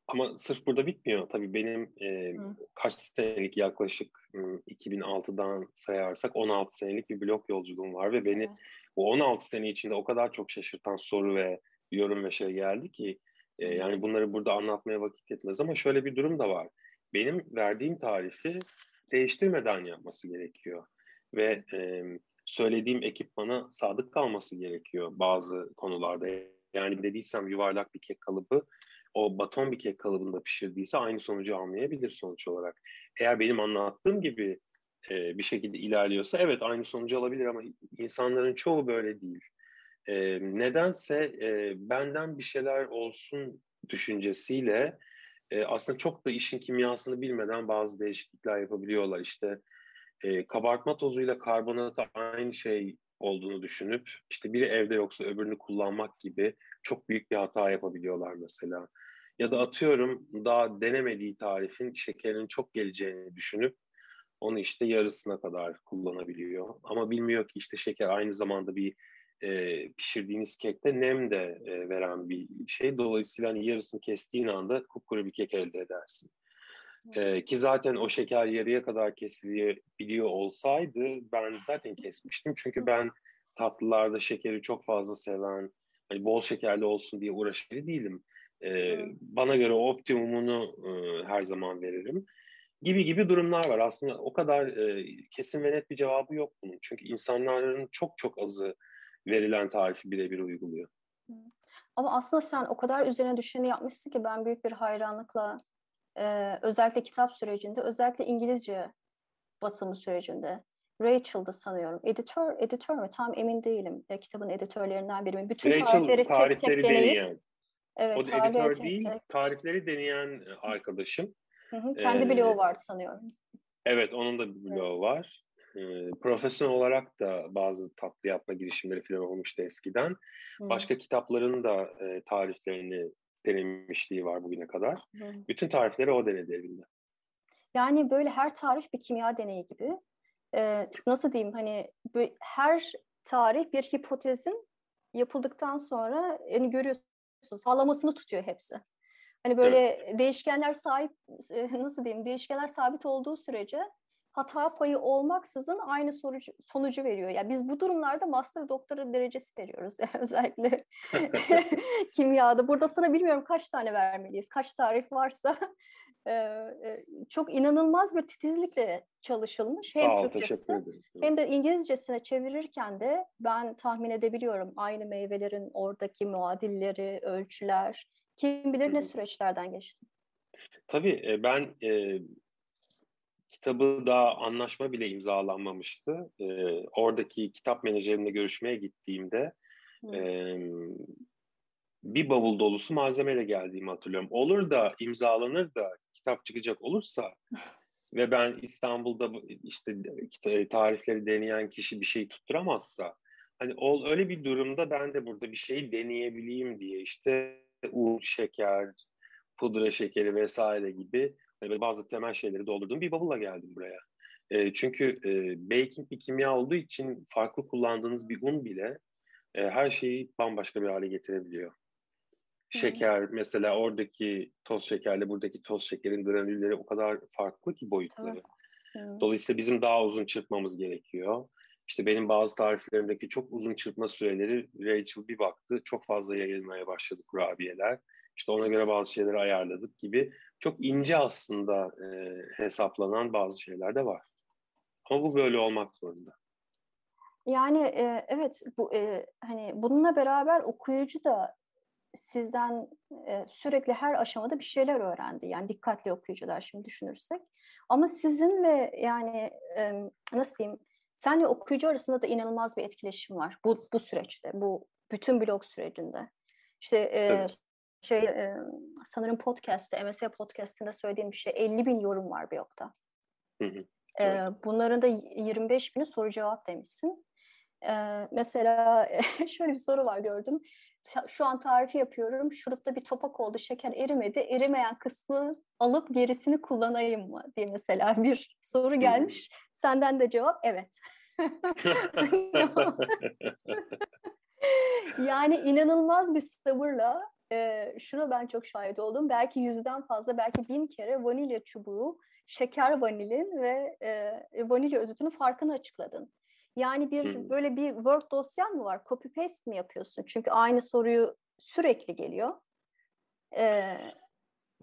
Ama sırf burada bitmiyor. Tabii benim e, kaç senelik yaklaşık 2006'dan sayarsak 16 senelik bir blog yolculuğum var ve beni evet bu 16 sene içinde o kadar çok şaşırtan soru ve yorum ve şey geldi ki e, yani bunları burada anlatmaya vakit yetmez ama şöyle bir durum da var. Benim verdiğim tarifi değiştirmeden yapması gerekiyor ve e, söylediğim ekipmana sadık kalması gerekiyor bazı konularda. Yani dediysem yuvarlak bir kek kalıbı o baton bir kek kalıbında pişirdiyse aynı sonucu almayabilir sonuç olarak. Eğer benim anlattığım gibi e, bir şekilde ilerliyorsa evet aynı sonucu alabilir ama insanların çoğu böyle değil. E, nedense e, benden bir şeyler olsun düşüncesiyle e, aslında çok da işin kimyasını bilmeden bazı değişiklikler yapabiliyorlar. İşte e, kabartma tozuyla karbonat aynı şey olduğunu düşünüp işte biri evde yoksa öbürünü kullanmak gibi çok büyük bir hata yapabiliyorlar mesela. Ya da atıyorum daha denemediği tarifin şekerin çok geleceğini düşünüp onu işte yarısına kadar kullanabiliyor. Ama bilmiyor ki işte şeker aynı zamanda bir e, pişirdiğiniz kekte nem de e, veren bir şey. Dolayısıyla hani yarısını kestiğin anda kupkuru bir kek elde edersin. E, ki zaten o şeker yarıya kadar kesilebiliyor olsaydı ben zaten kesmiştim. Çünkü ben tatlılarda şekeri çok fazla seven, hani bol şekerli olsun diye uğraşır değilim. E, bana göre optimumunu e, her zaman veririm gibi gibi durumlar var. Aslında o kadar e, kesin ve net bir cevabı yok bunun. Çünkü insanların çok çok azı verilen tarifi birebir uyguluyor. Ama aslında sen o kadar üzerine düşeni yapmışsın ki ben büyük bir hayranlıkla e, özellikle kitap sürecinde, özellikle İngilizce basımı sürecinde Rachel'dı sanıyorum. Editör, editör mü? Tam emin değilim. E, kitabın editörlerinden biri mi? Bütün Rachel, tarifleri, tek tek deneyip, Evet, o editör değil, tek. tarifleri deneyen arkadaşım. Hı hı, kendi ee, bloğu vardı sanıyorum. Evet, onun da bir bloğu var. Ee, profesyonel olarak da bazı tatlı yapma girişimleri falan olmuştu eskiden. Hı. Başka kitapların da e, tariflerini denemişliği var bugüne kadar. Hı. Bütün tarifleri o denedi evinde. Yani böyle her tarif bir kimya deneyi gibi. Ee, nasıl diyeyim hani her tarih bir hipotezin yapıldıktan sonra yani görüyorsunuz sağlamasını tutuyor hepsi. Hani böyle evet. değişkenler sahip nasıl diyeyim değişkenler sabit olduğu sürece hata payı olmaksızın aynı sonucu, sonucu veriyor. Yani biz bu durumlarda master doktora derecesi veriyoruz. (laughs) Yani özellikle (laughs) kimyada. Burada sana bilmiyorum kaç tane vermeliyiz. Kaç tarif varsa (laughs) çok inanılmaz bir titizlikle çalışılmış. Hem Sağ ol, Türkçesi hem de İngilizcesine çevirirken de ben tahmin edebiliyorum aynı meyvelerin oradaki muadilleri, ölçüler, kim bilir ne süreçlerden geçti. Tabii ben e, kitabı daha anlaşma bile imzalanmamıştı. E, oradaki kitap menajerimle görüşmeye gittiğimde e, bir bavul dolusu malzemeyle geldiğimi hatırlıyorum. Olur da imzalanır da kitap çıkacak olursa (laughs) ve ben İstanbul'da işte tarifleri deneyen kişi bir şey tutturamazsa hani öyle bir durumda ben de burada bir şeyi deneyebileyim diye işte un, şeker, pudra şekeri vesaire gibi hani bazı temel şeyleri doldurduğum bir bavulla geldim buraya. E, çünkü e, baking bir kimya olduğu için farklı kullandığınız bir un bile e, her şeyi bambaşka bir hale getirebiliyor. Şeker Hı. mesela oradaki toz şekerle buradaki toz şekerin granülleri o kadar farklı ki boyutları. Hı. Dolayısıyla bizim daha uzun çırpmamız gerekiyor. İşte benim bazı tariflerimdeki çok uzun çırpma süreleri Rachel bir baktı çok fazla yayılmaya başladı kurabiyeler. İşte ona göre bazı şeyleri ayarladık gibi. Çok ince aslında e, hesaplanan bazı şeyler de var. Ama bu böyle olmak zorunda. Yani e, evet bu e, hani bununla beraber okuyucu da sizden e, sürekli her aşamada bir şeyler öğrendi. Yani dikkatli okuyucular şimdi düşünürsek. Ama sizin ve yani e, nasıl diyeyim senle okuyucu arasında da inanılmaz bir etkileşim var bu bu süreçte. Bu bütün blog sürecinde. İşte e, evet. şey e, sanırım podcast'te, MSA podcast'inde söylediğim bir şey 50 bin yorum var blogda. Hı hı. Evet. E, bunların da 25 bini soru cevap demişsin. Ee, mesela (laughs) şöyle bir soru var gördüm şu an tarifi yapıyorum. Şurupta bir topak oldu, şeker erimedi. Erimeyen kısmı alıp gerisini kullanayım mı diye mesela bir soru gelmiş. Senden de cevap evet. (laughs) yani inanılmaz bir sabırla e, şuna ben çok şahit oldum. Belki yüzden fazla, belki bin kere vanilya çubuğu, şeker vanilin ve e, vanilya özütünün farkını açıkladın. Yani bir hmm. böyle bir Word dosyan mı var? Copy paste mi yapıyorsun? Çünkü aynı soruyu sürekli geliyor. Ee,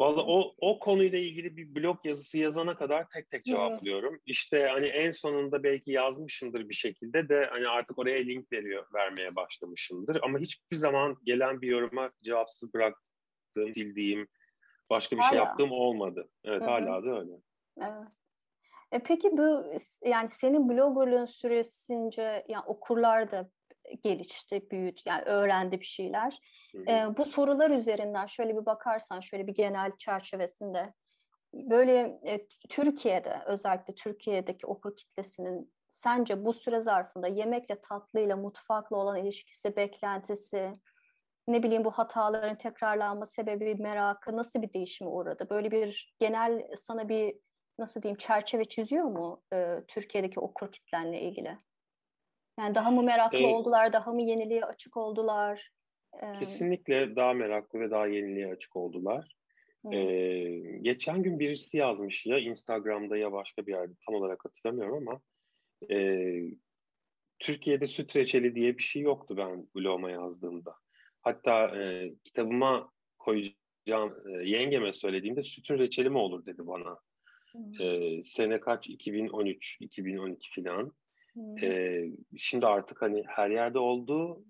Valla o, o konuyla ilgili bir blog yazısı yazana kadar tek tek cevaplıyorum. Evet. İşte hani en sonunda belki yazmışımdır bir şekilde de hani artık oraya link veriyor vermeye başlamışımdır. Ama hiçbir zaman gelen bir yoruma cevapsız bıraktığım, sildiğim, başka bir şey hala. şey yaptığım olmadı. Evet Hı-hı. hala da öyle. Evet. E peki bu yani senin bloggerlığın süresince yani okurlar da gelişti, büyüdü, yani öğrendi bir şeyler. E, bu sorular üzerinden şöyle bir bakarsan, şöyle bir genel çerçevesinde böyle e, Türkiye'de özellikle Türkiye'deki okur kitlesinin sence bu süre zarfında yemekle, tatlıyla, mutfakla olan ilişkisi, beklentisi, ne bileyim bu hataların tekrarlanma sebebi, merakı nasıl bir değişime uğradı? Böyle bir genel sana bir nasıl diyeyim çerçeve çiziyor mu e, Türkiye'deki okur kitlenle ilgili? Yani daha mı meraklı ee, oldular, daha mı yeniliğe açık oldular? Ee, kesinlikle daha meraklı ve daha yeniliğe açık oldular. Ee, geçen gün birisi yazmış ya Instagram'da ya başka bir yerde tam olarak hatırlamıyorum ama e, Türkiye'de süt reçeli diye bir şey yoktu ben bloguma yazdığımda. Hatta e, kitabıma koyacağım e, yengeme söylediğimde sütün reçeli mi olur dedi bana. E, sene kaç? 2013, 2012 filan. E, şimdi artık hani her yerde oldu,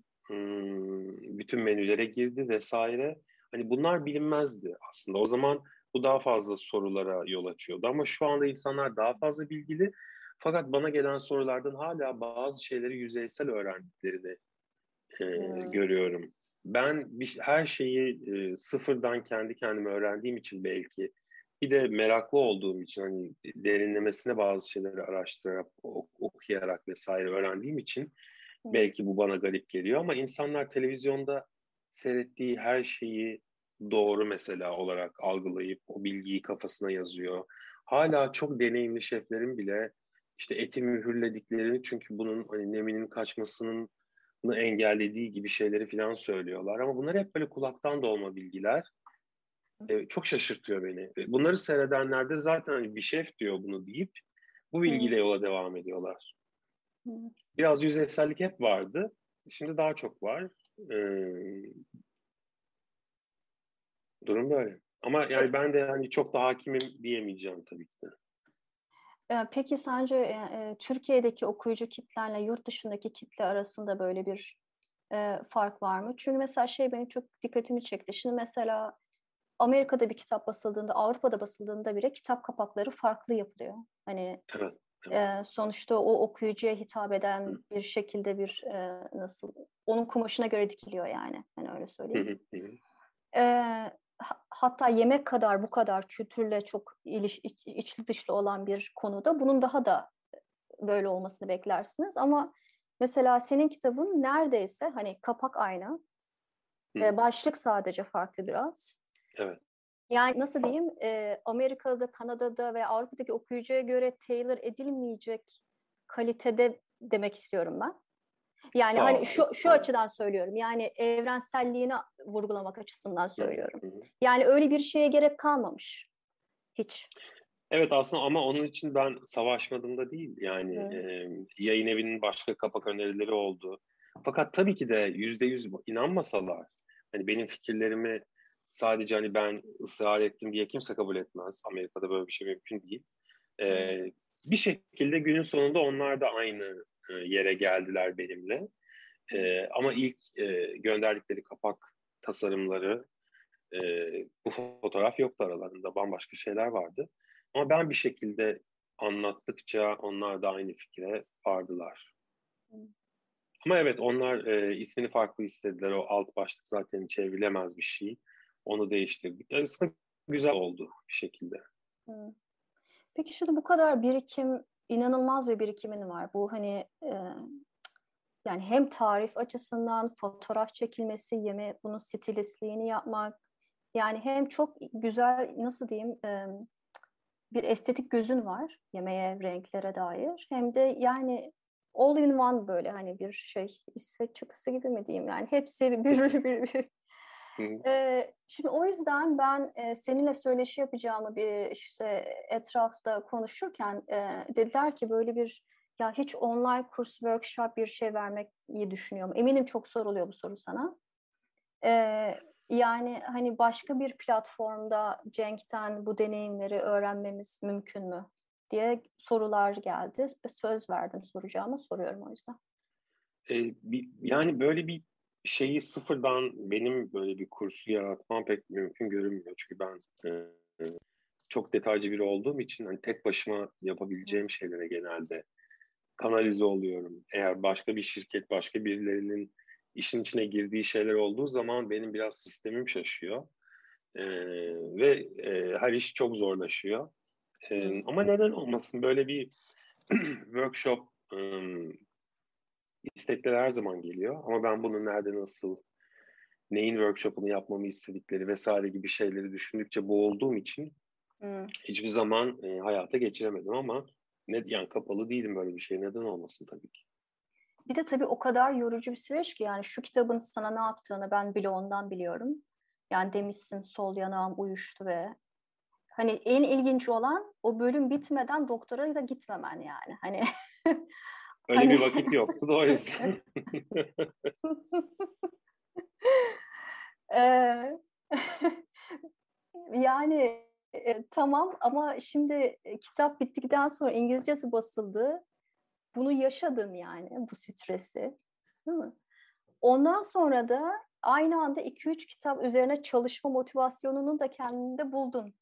bütün menülere girdi vesaire. Hani bunlar bilinmezdi aslında. O zaman bu daha fazla sorulara yol açıyordu. Ama şu anda insanlar daha fazla bilgili. Fakat bana gelen sorulardan hala bazı şeyleri yüzeysel öğrendiklerini e, hmm. görüyorum. Ben bir, her şeyi e, sıfırdan kendi kendime öğrendiğim için belki bir de meraklı olduğum için hani derinlemesine bazı şeyleri araştırarak, okuyarak vesaire öğrendiğim için belki bu bana garip geliyor ama insanlar televizyonda seyrettiği her şeyi doğru mesela olarak algılayıp o bilgiyi kafasına yazıyor. Hala çok deneyimli şeflerin bile işte eti mühürlediklerini çünkü bunun hani neminin kaçmasının engellediği gibi şeyleri falan söylüyorlar. Ama bunlar hep böyle kulaktan dolma bilgiler. Ee, çok şaşırtıyor beni. Bunları seyredenler de zaten hani bir şef diyor bunu deyip bu bilgiyle yola devam ediyorlar. Biraz yüzeysellik hep vardı. Şimdi daha çok var. Ee, durum böyle. Ama yani ben de hani çok da hakimim diyemeyeceğim tabii ki de. Peki sence e, Türkiye'deki okuyucu kitlenle yurt dışındaki kitle arasında böyle bir e, fark var mı? Çünkü mesela şey benim çok dikkatimi çekti. Şimdi mesela Amerika'da bir kitap basıldığında, Avrupa'da basıldığında bile kitap kapakları farklı yapılıyor. Hani evet, evet. E, sonuçta o okuyucuya hitap eden Hı. bir şekilde bir e, nasıl onun kumaşına göre dikiliyor yani. Hani öyle söyleyeyim. e, hatta yemek kadar bu kadar kültürle çok iliş, iç, içli dışlı olan bir konuda bunun daha da böyle olmasını beklersiniz. Ama mesela senin kitabın neredeyse hani kapak aynı, e, başlık sadece farklı biraz. Evet. Yani nasıl diyeyim, e, Amerika'da, Kanada'da ve Avrupa'daki okuyucuya göre tailor edilmeyecek kalitede demek istiyorum ben. Yani Sağ hani şu şu açıdan söylüyorum. Yani evrenselliğini vurgulamak açısından söylüyorum. Yani öyle bir şeye gerek kalmamış. Hiç. Evet aslında ama onun için ben savaşmadım da değil. Yani e, yayın evinin başka kapak önerileri oldu. Fakat tabii ki de yüzde yüz inanmasalar, hani benim fikirlerimi sadece hani ben ısrar ettim diye kimse kabul etmez. Amerika'da böyle bir şey mümkün değil. Ee, bir şekilde günün sonunda onlar da aynı e, yere geldiler benimle. E, ama ilk e, gönderdikleri kapak tasarımları e, bu fotoğraf yoktu aralarında. Bambaşka şeyler vardı. Ama ben bir şekilde anlattıkça onlar da aynı fikre vardılar. Ama evet onlar e, ismini farklı istediler. O alt başlık zaten çevrilemez bir şey. Onu değiştirdik. Aslında güzel oldu bir şekilde. Peki şimdi bu kadar birikim inanılmaz bir birikimin var. Bu hani e, yani hem tarif açısından fotoğraf çekilmesi, yeme bunun stilistliğini yapmak yani hem çok güzel nasıl diyeyim e, bir estetik gözün var yemeğe, renklere dair hem de yani all in one böyle hani bir şey İsveç çakısı gibi mi diyeyim yani hepsi bir bir, bir, bir ee, şimdi o yüzden ben e, seninle söyleşi yapacağımı bir işte etrafta konuşurken e, dediler ki böyle bir ya hiç online kurs, workshop bir şey vermek iyi düşünüyorum. Eminim çok soruluyor bu soru sana. Ee, yani hani başka bir platformda Cenk'ten bu deneyimleri öğrenmemiz mümkün mü diye sorular geldi. Söz verdim soracağımı soruyorum o yüzden. Ee, yani böyle bir şeyi sıfırdan benim böyle bir kursu yaratmam pek mümkün görünmüyor. Çünkü ben e, çok detaycı biri olduğum için hani tek başıma yapabileceğim şeylere genelde kanalize oluyorum. Eğer başka bir şirket, başka birilerinin işin içine girdiği şeyler olduğu zaman benim biraz sistemim şaşıyor. E, ve e, her iş çok zorlaşıyor. E, ama neden olmasın böyle bir (clears throat) workshop istekler her zaman geliyor ama ben bunu nerede nasıl neyin workshop'unu yapmamı istedikleri vesaire gibi şeyleri düşündükçe bu olduğum için hmm. hiçbir zaman e, hayata geçiremedim ama ne yani kapalı değilim böyle bir şey neden olmasın tabii ki. Bir de tabii o kadar yorucu bir süreç ki yani şu kitabın sana ne yaptığını ben bile ondan biliyorum. Yani demişsin sol yanağım uyuştu ve hani en ilginç olan o bölüm bitmeden doktora da gitmemen yani. Hani (laughs) Öyle hani... bir vakit yoktu da o yüzden. (laughs) (laughs) (laughs) yani e, tamam ama şimdi e, kitap bittikten sonra İngilizcesi basıldı. bunu yaşadın yani bu stresi. Değil mi? Ondan sonra da aynı anda 2-3 kitap üzerine çalışma motivasyonunu da kendinde buldun.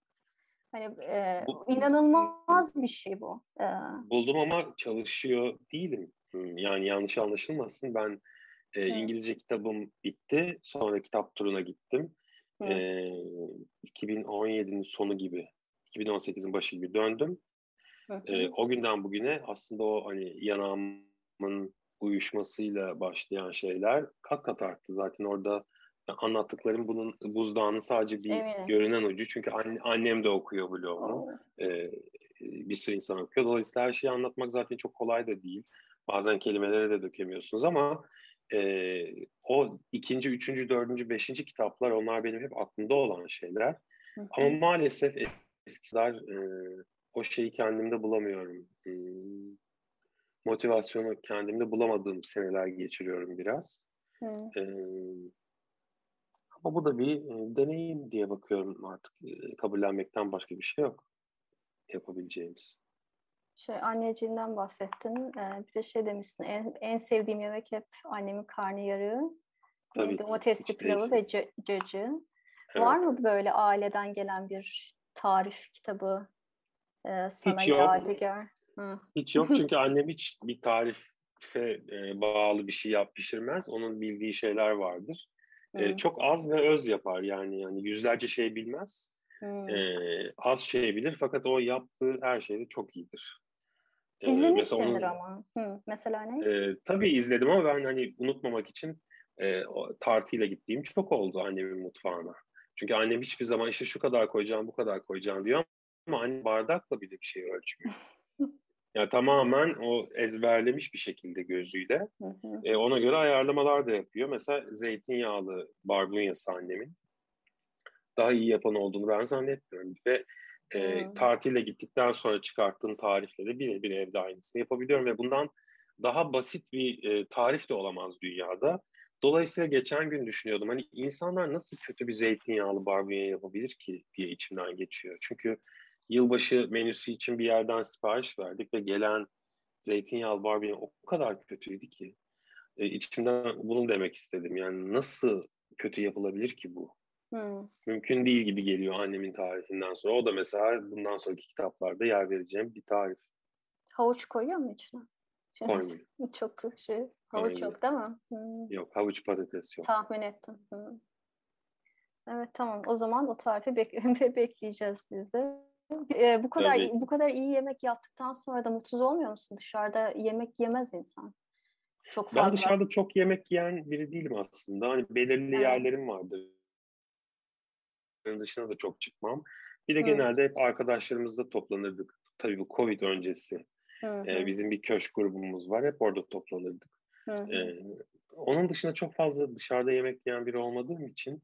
Hani e, inanılmaz bir şey bu. E, buldum ama çalışıyor değilim. Hmm, yani yanlış anlaşılmasın. Ben e, İngilizce kitabım bitti. Sonra kitap turuna gittim. E, 2017'nin sonu gibi, 2018'in başı gibi döndüm. E, o günden bugüne aslında o hani yanağımın uyuşmasıyla başlayan şeyler kat kat arttı. Zaten orada anlattıklarım bunun buzdağının sadece bir Eminim. görünen ucu. Çünkü anne, annem de okuyor blogumu. Ee, bir sürü insan okuyor. Dolayısıyla her şeyi anlatmak zaten çok kolay da değil. Bazen kelimelere de dökemiyorsunuz ama e, o ikinci, üçüncü, dördüncü, beşinci kitaplar onlar benim hep aklımda olan şeyler. Hı hı. Ama maalesef eskiler e, o şeyi kendimde bulamıyorum. E, motivasyonu kendimde bulamadığım seneler geçiriyorum biraz. E, ama bu da bir e, deneyim diye bakıyorum artık. E, kabullenmekten başka bir şey yok yapabileceğimiz. Şey, anneciğinden bahsettin. Ee, bir de şey demişsin, en, en sevdiğim yemek hep annemin karnıyarığı. Tabii Domatesli pilavı ve cacı. Evet. Var mı böyle aileden gelen bir tarif kitabı e, sana hiç yadigar? Hı. Hiç yok çünkü (laughs) annem hiç bir tarife e, bağlı bir şey yap pişirmez. Onun bildiği şeyler vardır. E, çok az ve öz yapar yani yani yüzlerce şey bilmez. Hmm. E, az şey bilir fakat o yaptığı her şeyde çok iyidir. İzlemişsindir onun, ama. Hı, mesela ne? E, tabii izledim ama ben hani unutmamak için e, tartıyla gittiğim çok oldu annemin mutfağına. Çünkü annem hiçbir zaman işte şu kadar koyacağım, bu kadar koyacağım diyor ama anne bardakla bile bir şey ölçmüyor. (laughs) yani tamamen o ezberlemiş bir şekilde gözüyle. E, ona göre ayarlamalar da yapıyor. Mesela zeytinyağlı barbunyası annemin. Daha iyi yapan olduğunu ben zannetmiyorum. Ve e, hmm. gittikten sonra çıkarttığım tarifleri birebir evde aynısını yapabiliyorum ve bundan daha basit bir e, tarif de olamaz dünyada. Dolayısıyla geçen gün düşünüyordum hani insanlar nasıl kötü bir zeytinyağlı barbunya yapabilir ki diye içimden geçiyor. Çünkü yılbaşı menüsü için bir yerden sipariş verdik ve gelen zeytinyağlı barbunya o kadar kötüydü ki e, içimden bunu demek istedim. Yani nasıl kötü yapılabilir ki bu? Hmm. Mümkün değil gibi geliyor annemin tarifinden sonra. O da mesela bundan sonraki kitaplarda yer vereceğim bir tarif. Havuç koyuyor mu içine? Koymuyor. (laughs) Çok şey. Havuç Aynen. yok değil mi? Hmm. Yok havuç patates yok. Tahmin ettim. Hmm. Evet tamam. O zaman o tarifi bek- (laughs) bekleyeceğiz biz Ee, bu kadar Tabii. bu kadar iyi yemek yaptıktan sonra da mutsuz olmuyor musun? Dışarıda yemek yemez insan. Çok fazla. Ben dışarıda çok yemek yiyen biri değilim aslında. Hani belirli evet. yerlerim vardır dışına da çok çıkmam. Bir de genelde hep arkadaşlarımızla toplanırdık. Tabii bu Covid öncesi. Ee, bizim bir köşk grubumuz var. Hep orada toplanırdık. Ee, onun dışında çok fazla dışarıda yemek yiyen biri olmadığım için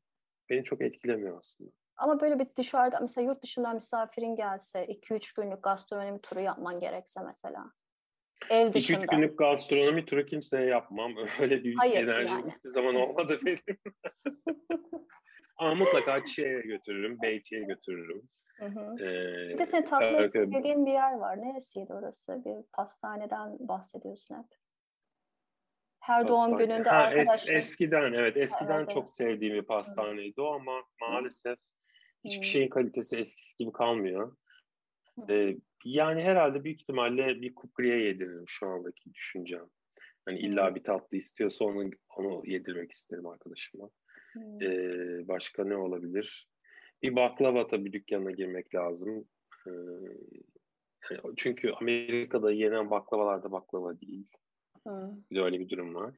beni çok etkilemiyor aslında. Ama böyle bir dışarıda mesela yurt dışından misafirin gelse 2-3 günlük gastronomi turu yapman gerekse mesela. Ev dışında. 2-3 günlük gastronomi turu kimseye yapmam. (laughs) Öyle bir Hayır, enerjim yani. hiçbir zaman olmadı (laughs) benim. (laughs) Ama mutlaka Çiğ'e götürürüm, Beyti'ye götürürüm. Hı hı. Ee, bir de senin tatlı istediğin bir yer var. Neresiydi orası? Bir pastaneden bahsediyorsun hep. Her Pastane. doğum gününde ha, arkadaşlar... Es, eskiden evet eskiden evet, çok sevdiğim bir pastaneydi o ama maalesef hiçbir şeyin kalitesi eskisi gibi kalmıyor. Ee, yani herhalde büyük ihtimalle bir kukriye yediririm şu andaki düşüncem. Hani illa bir tatlı istiyorsa onu onu yedirmek isterim arkadaşıma. Ee, başka ne olabilir? Bir baklava tabii dükkana girmek lazım. Ee, çünkü Amerika'da yenen baklavalar da baklava değil. Hmm. Bir de öyle bir durum var.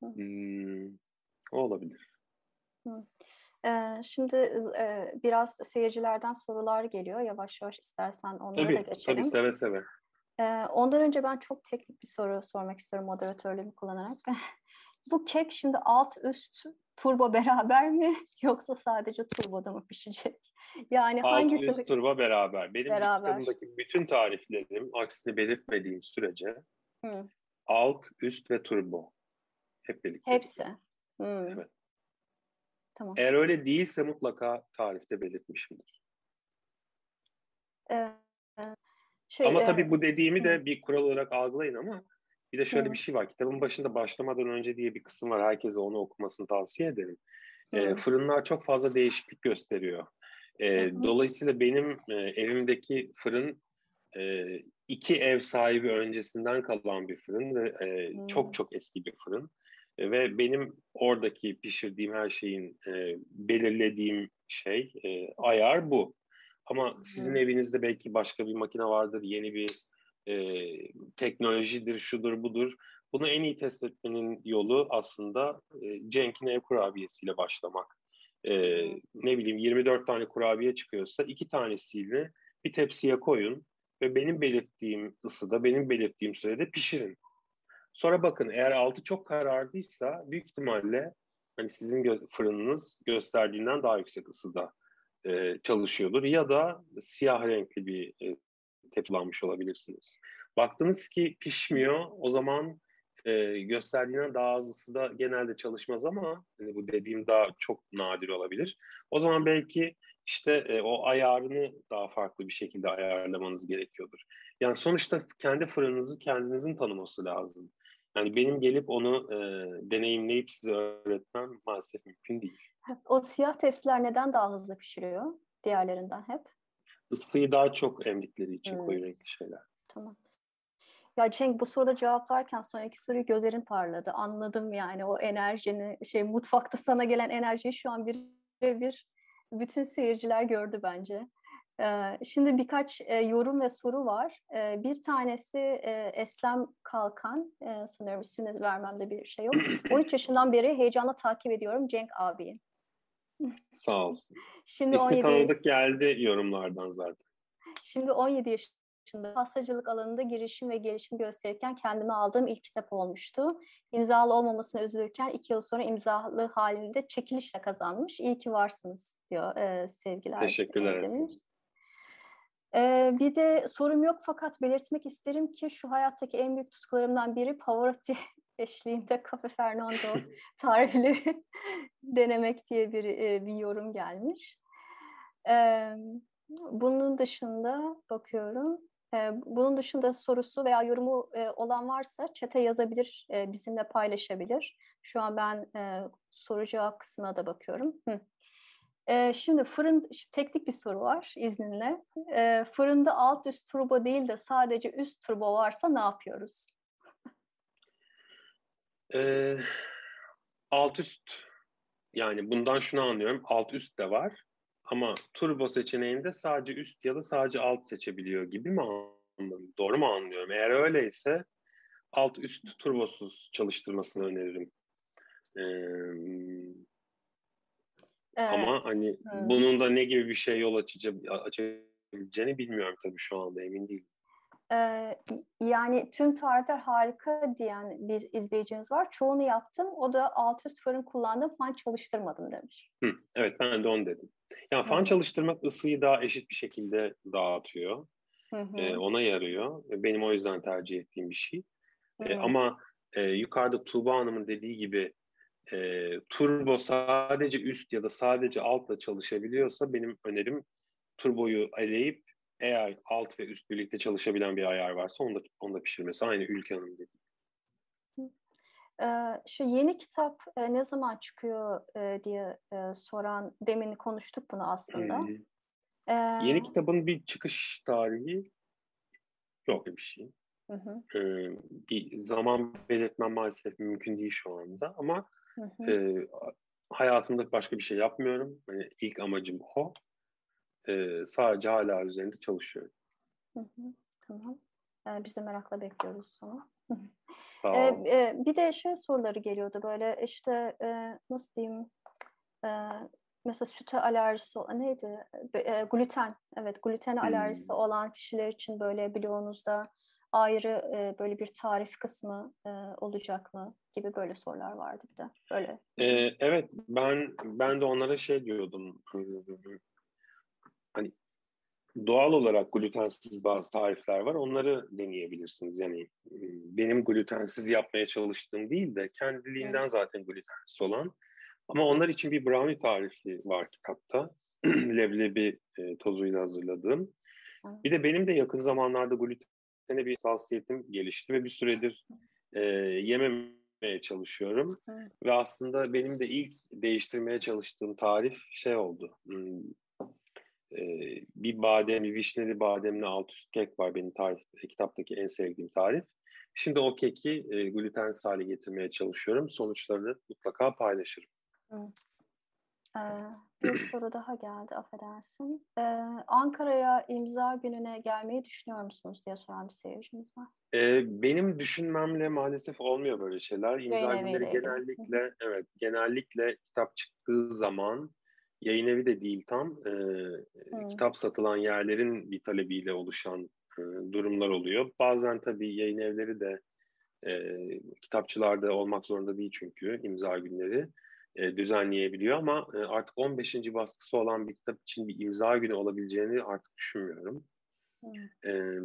Hmm. O olabilir. Hmm. Şimdi biraz seyircilerden sorular geliyor. Yavaş yavaş istersen onlara tabii, da geçelim. Tabii seve seve. Ondan önce ben çok teknik bir soru sormak istiyorum moderatörlüğümü kullanarak. (laughs) Bu kek şimdi alt üst turbo beraber mi (laughs) yoksa sadece turboda mı pişecek? (laughs) Yani alt hangisi? üst turbo beraber. Benim beraber. kitabımdaki bütün tariflerim aksini belirtmediğim sürece Hı. alt, üst ve turbo. Hep birlikte. Hepsi. Hı. Evet. Tamam. Eğer öyle değilse mutlaka tarifte belirtmişimdir. Ee, şey, ama e, tabii bu dediğimi de bir kural olarak algılayın ama Bir de şöyle bir şey var. Kitabın başında başlamadan önce diye bir kısım var. Herkese onu okumasını tavsiye ederim. E, fırınlar çok fazla değişiklik gösteriyor. E, dolayısıyla benim e, evimdeki fırın e, iki ev sahibi öncesinden kalan bir fırın ve e, çok çok eski bir fırın. E, ve benim oradaki pişirdiğim her şeyin e, belirlediğim şey, e, ayar bu. Ama sizin evinizde belki başka bir makine vardır, yeni bir e, teknolojidir, şudur budur. Bunu en iyi test etmenin yolu aslında e, Cenk'in ev kurabiyesiyle başlamak. E, ne bileyim 24 tane kurabiye çıkıyorsa iki tanesiyle bir tepsiye koyun ve benim belirttiğim ısıda, benim belirttiğim sürede pişirin. Sonra bakın eğer altı çok karardıysa büyük ihtimalle hani sizin gö- fırınınız gösterdiğinden daha yüksek ısıda e, çalışıyordur ya da siyah renkli bir e, tepsilanmış olabilirsiniz. Baktınız ki pişmiyor o zaman e, gösterdiğinden daha az ısıda genelde çalışmaz ama hani bu dediğim daha çok nadir olabilir. O zaman belki işte e, o ayarını daha farklı bir şekilde ayarlamanız gerekiyordur. Yani sonuçta kendi fırınınızı kendinizin tanıması lazım. Yani benim gelip onu e, deneyimleyip size öğretmem maalesef mümkün değil. O siyah tepsiler neden daha hızlı pişiriyor diğerlerinden hep? Isıyı daha çok emdikleri için hmm. koyu renkli şeyler. Tamam. Ya Cenk bu soruda cevaplarken sonraki soruyu gözlerin parladı. Anladım yani o enerjini, şey mutfakta sana gelen enerjiyi şu an bir bir bütün seyirciler gördü bence. Şimdi birkaç yorum ve soru var. Bir tanesi Eslem Kalkan, sanıyorum ismini vermemde bir şey yok. (clears throat) 13 yaşından beri heyecanla takip ediyorum Cenk abiyi. Sağ olsun. Şimdi İsmi 17... tanıdık geldi yorumlardan zaten. Şimdi 17 yaşında hastacılık alanında girişim ve gelişim gösterirken kendime aldığım ilk kitap olmuştu. İmzalı olmamasına üzülürken iki yıl sonra imzalı halinde çekilişle kazanmış. İyi ki varsınız diyor e, sevgiler. Teşekkürler. Demiş. Ee, bir de sorum yok fakat belirtmek isterim ki şu hayattaki en büyük tutkularımdan biri Pavarotti (laughs) eşliğinde Cafe Fernando (laughs) tarifleri (laughs) denemek diye bir, e, bir yorum gelmiş. Ee, bunun dışında bakıyorum. Ee, bunun dışında sorusu veya yorumu e, olan varsa çete yazabilir, e, bizimle paylaşabilir. Şu an ben e, soru cevap kısmına da bakıyorum. Hı. E, şimdi fırın, teknik bir soru var izninle. E, fırında alt üst turbo değil de sadece üst turbo varsa ne yapıyoruz? E, alt üst, yani bundan şunu anlıyorum, alt üst de var. Ama turbo seçeneğinde sadece üst ya da sadece alt seçebiliyor gibi mi anladım? Doğru mu anlıyorum? Eğer öyleyse alt üst turbosuz çalıştırmasını öneririm. Ee, ama hani hı. bunun da ne gibi bir şey yol açabileceğini bilmiyorum tabii şu anda emin değilim. Ee, yani tüm tarifler harika diyen bir izleyicimiz var. Çoğunu yaptım. O da alt üst fırın kullandım. Fan çalıştırmadım demiş. Hı, evet ben de onu dedim. Yani fan hı. çalıştırmak ısıyı daha eşit bir şekilde dağıtıyor. Hı hı. Ee, ona yarıyor. Benim o yüzden tercih ettiğim bir şey. Ee, ama e, yukarıda Tuğba Hanım'ın dediği gibi e, turbo sadece üst ya da sadece altla çalışabiliyorsa benim önerim turboyu eleyip eğer alt ve üst birlikte çalışabilen bir ayar varsa onu da, onu da pişirmesi. Aynı Ülke Hanım dedi. Ee, şu yeni kitap e, ne zaman çıkıyor e, diye e, soran demin konuştuk bunu aslında. Ee, ee, yeni kitabın bir çıkış tarihi yok bir şey. Hı hı. Ee, bir zaman belirtmem maalesef mümkün değil şu anda ama Hı hı. E, hayatımda başka bir şey yapmıyorum. Yani ilk amacım o. E, sadece hala üzerinde çalışıyorum. Hı hı. Tamam. Ee, biz de merakla bekliyoruz sonu. Sağ ee, e, bir de şey soruları geliyordu böyle işte e, nasıl diyeyim e, mesela süte alerjisi neydi e, gluten evet gluten hmm. alerjisi olan kişiler için böyle bloğunuzda ayrı e, böyle bir tarif kısmı e, olacak mı gibi böyle sorular vardı bir de. Böyle. Ee, evet ben ben de onlara şey diyordum. Hani doğal olarak glutensiz bazı tarifler var. Onları deneyebilirsiniz. Yani benim glutensiz yapmaya çalıştığım değil de kendiliğinden evet. zaten glutensiz olan. Ama onlar için bir brownie tarifi var kitapta. (clears throat) Leblebi e, tozuyla hazırladığım. Bir de benim de yakın zamanlarda gluten sene bir hassasiyetim gelişti ve bir süredir e, yememeye çalışıyorum. Evet. Ve aslında benim de ilk değiştirmeye çalıştığım tarif şey oldu. Hmm, e, bir badem, bir vişneli bademli alt üst kek var benim tarif, kitaptaki en sevdiğim tarif. Şimdi o keki e, glutensiz hale getirmeye çalışıyorum. Sonuçlarını mutlaka paylaşırım. Evet. Ee, bir soru daha geldi, affedersin. Ee, Ankara'ya imza gününe gelmeyi düşünüyor musunuz diye soran bir seyircimiz var. Ee, benim düşünmemle maalesef olmuyor böyle şeyler. İmza günleri genellikle, evet, genellikle kitap çıktığı zaman yayın evi de değil tam, e, kitap satılan yerlerin bir talebiyle oluşan e, durumlar oluyor. Bazen tabii yayın evleri de e, kitapçılarda olmak zorunda değil çünkü imza günleri e, düzenleyebiliyor ama e, artık 15. baskısı olan bir kitap için bir imza günü olabileceğini artık düşünmüyorum. Hmm. E,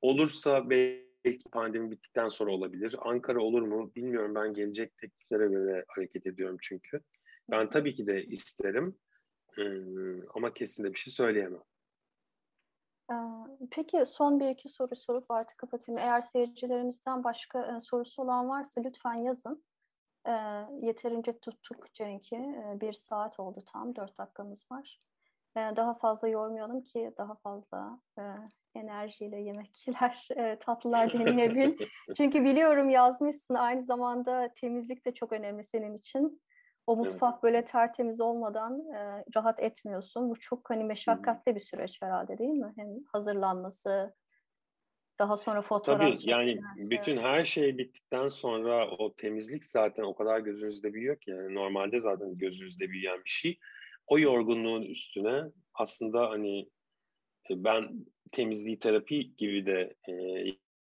olursa belki pandemi bittikten sonra olabilir. Ankara olur mu bilmiyorum. Ben gelecek tekliflere göre hareket ediyorum çünkü. Ben tabii ki de isterim e, ama kesin de bir şey söyleyemem. Peki son bir iki soru sorup artık kapatayım. Eğer seyircilerimizden başka sorusu olan varsa lütfen yazın. E, yeterince tuttuk çünkü e, bir saat oldu tam dört dakikamız var. E, daha fazla yormayalım ki daha fazla e, enerjiyle yemekler, (laughs) e, tatlılar deneyebil. (laughs) çünkü biliyorum yazmışsın aynı zamanda temizlik de çok önemli senin için. O mutfak evet. böyle tertemiz olmadan e, rahat etmiyorsun. Bu çok hani meşakkatli bir süreç herhalde değil mi? Hem hazırlanması, daha sonra fotoğraf Tabii yani bütün her şey bittikten sonra o temizlik zaten o kadar gözünüzde büyüyor ki yani normalde zaten gözünüzde büyüyen bir şey. O yorgunluğun üstüne aslında hani e, ben temizliği terapi gibi de e,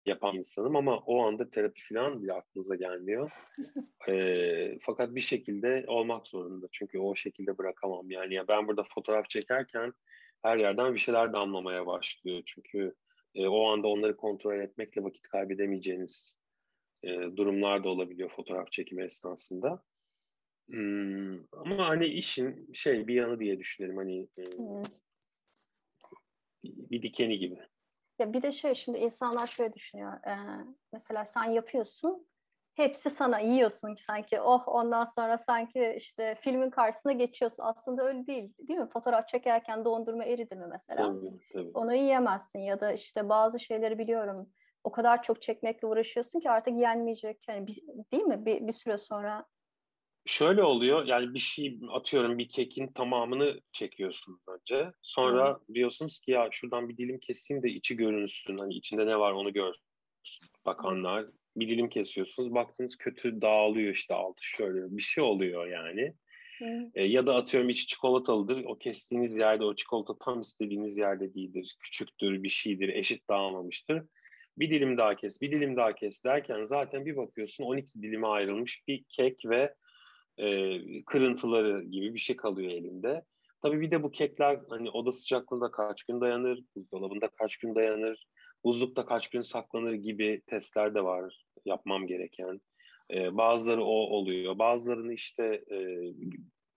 yapan insanım ama o anda terapi falan bile aklınıza gelmiyor. (laughs) e, fakat bir şekilde olmak zorunda çünkü o şekilde bırakamam yani ya ben burada fotoğraf çekerken her yerden bir şeyler damlamaya başlıyor çünkü e, o anda onları kontrol etmekle vakit kaybedemeyeceğiniz e, durumlar da olabiliyor fotoğraf çekimi esnasında. Hmm, ama hani işin şey bir yanı diye düşünelim hani e, hmm. bir dikeni gibi. Ya bir de şey şimdi insanlar şöyle düşünüyor. E, mesela sen yapıyorsun hepsi sana yiyorsun sanki. Oh ondan sonra sanki işte filmin karşısına geçiyorsun. Aslında öyle değil değil mi? Fotoğraf çekerken dondurma eridi mi mesela? Tabii, tabii. onu yiyemezsin ya da işte bazı şeyleri biliyorum. O kadar çok çekmekle uğraşıyorsun ki artık yenmeyecek. Yani bir, değil mi? Bir, bir süre sonra. Şöyle oluyor yani bir şey atıyorum bir kekin tamamını çekiyorsunuz önce. Sonra hmm. diyorsunuz ki ya şuradan bir dilim keseyim de içi görünsün. Hani içinde ne var onu görsün. Bakanlar bir dilim kesiyorsunuz. Baktınız kötü dağılıyor işte altı şöyle bir şey oluyor yani. E, ya da atıyorum içi çikolatalıdır. O kestiğiniz yerde o çikolata tam istediğiniz yerde değildir. Küçüktür, bir şeydir, eşit dağılmamıştır. Bir dilim daha kes, bir dilim daha kes derken zaten bir bakıyorsun 12 dilime ayrılmış bir kek ve e, kırıntıları gibi bir şey kalıyor elinde. Tabii bir de bu kekler hani oda sıcaklığında kaç gün dayanır, buzdolabında kaç gün dayanır, buzlukta kaç gün saklanır gibi testler de var yapmam gereken. Ee, bazıları o oluyor. Bazılarını işte e,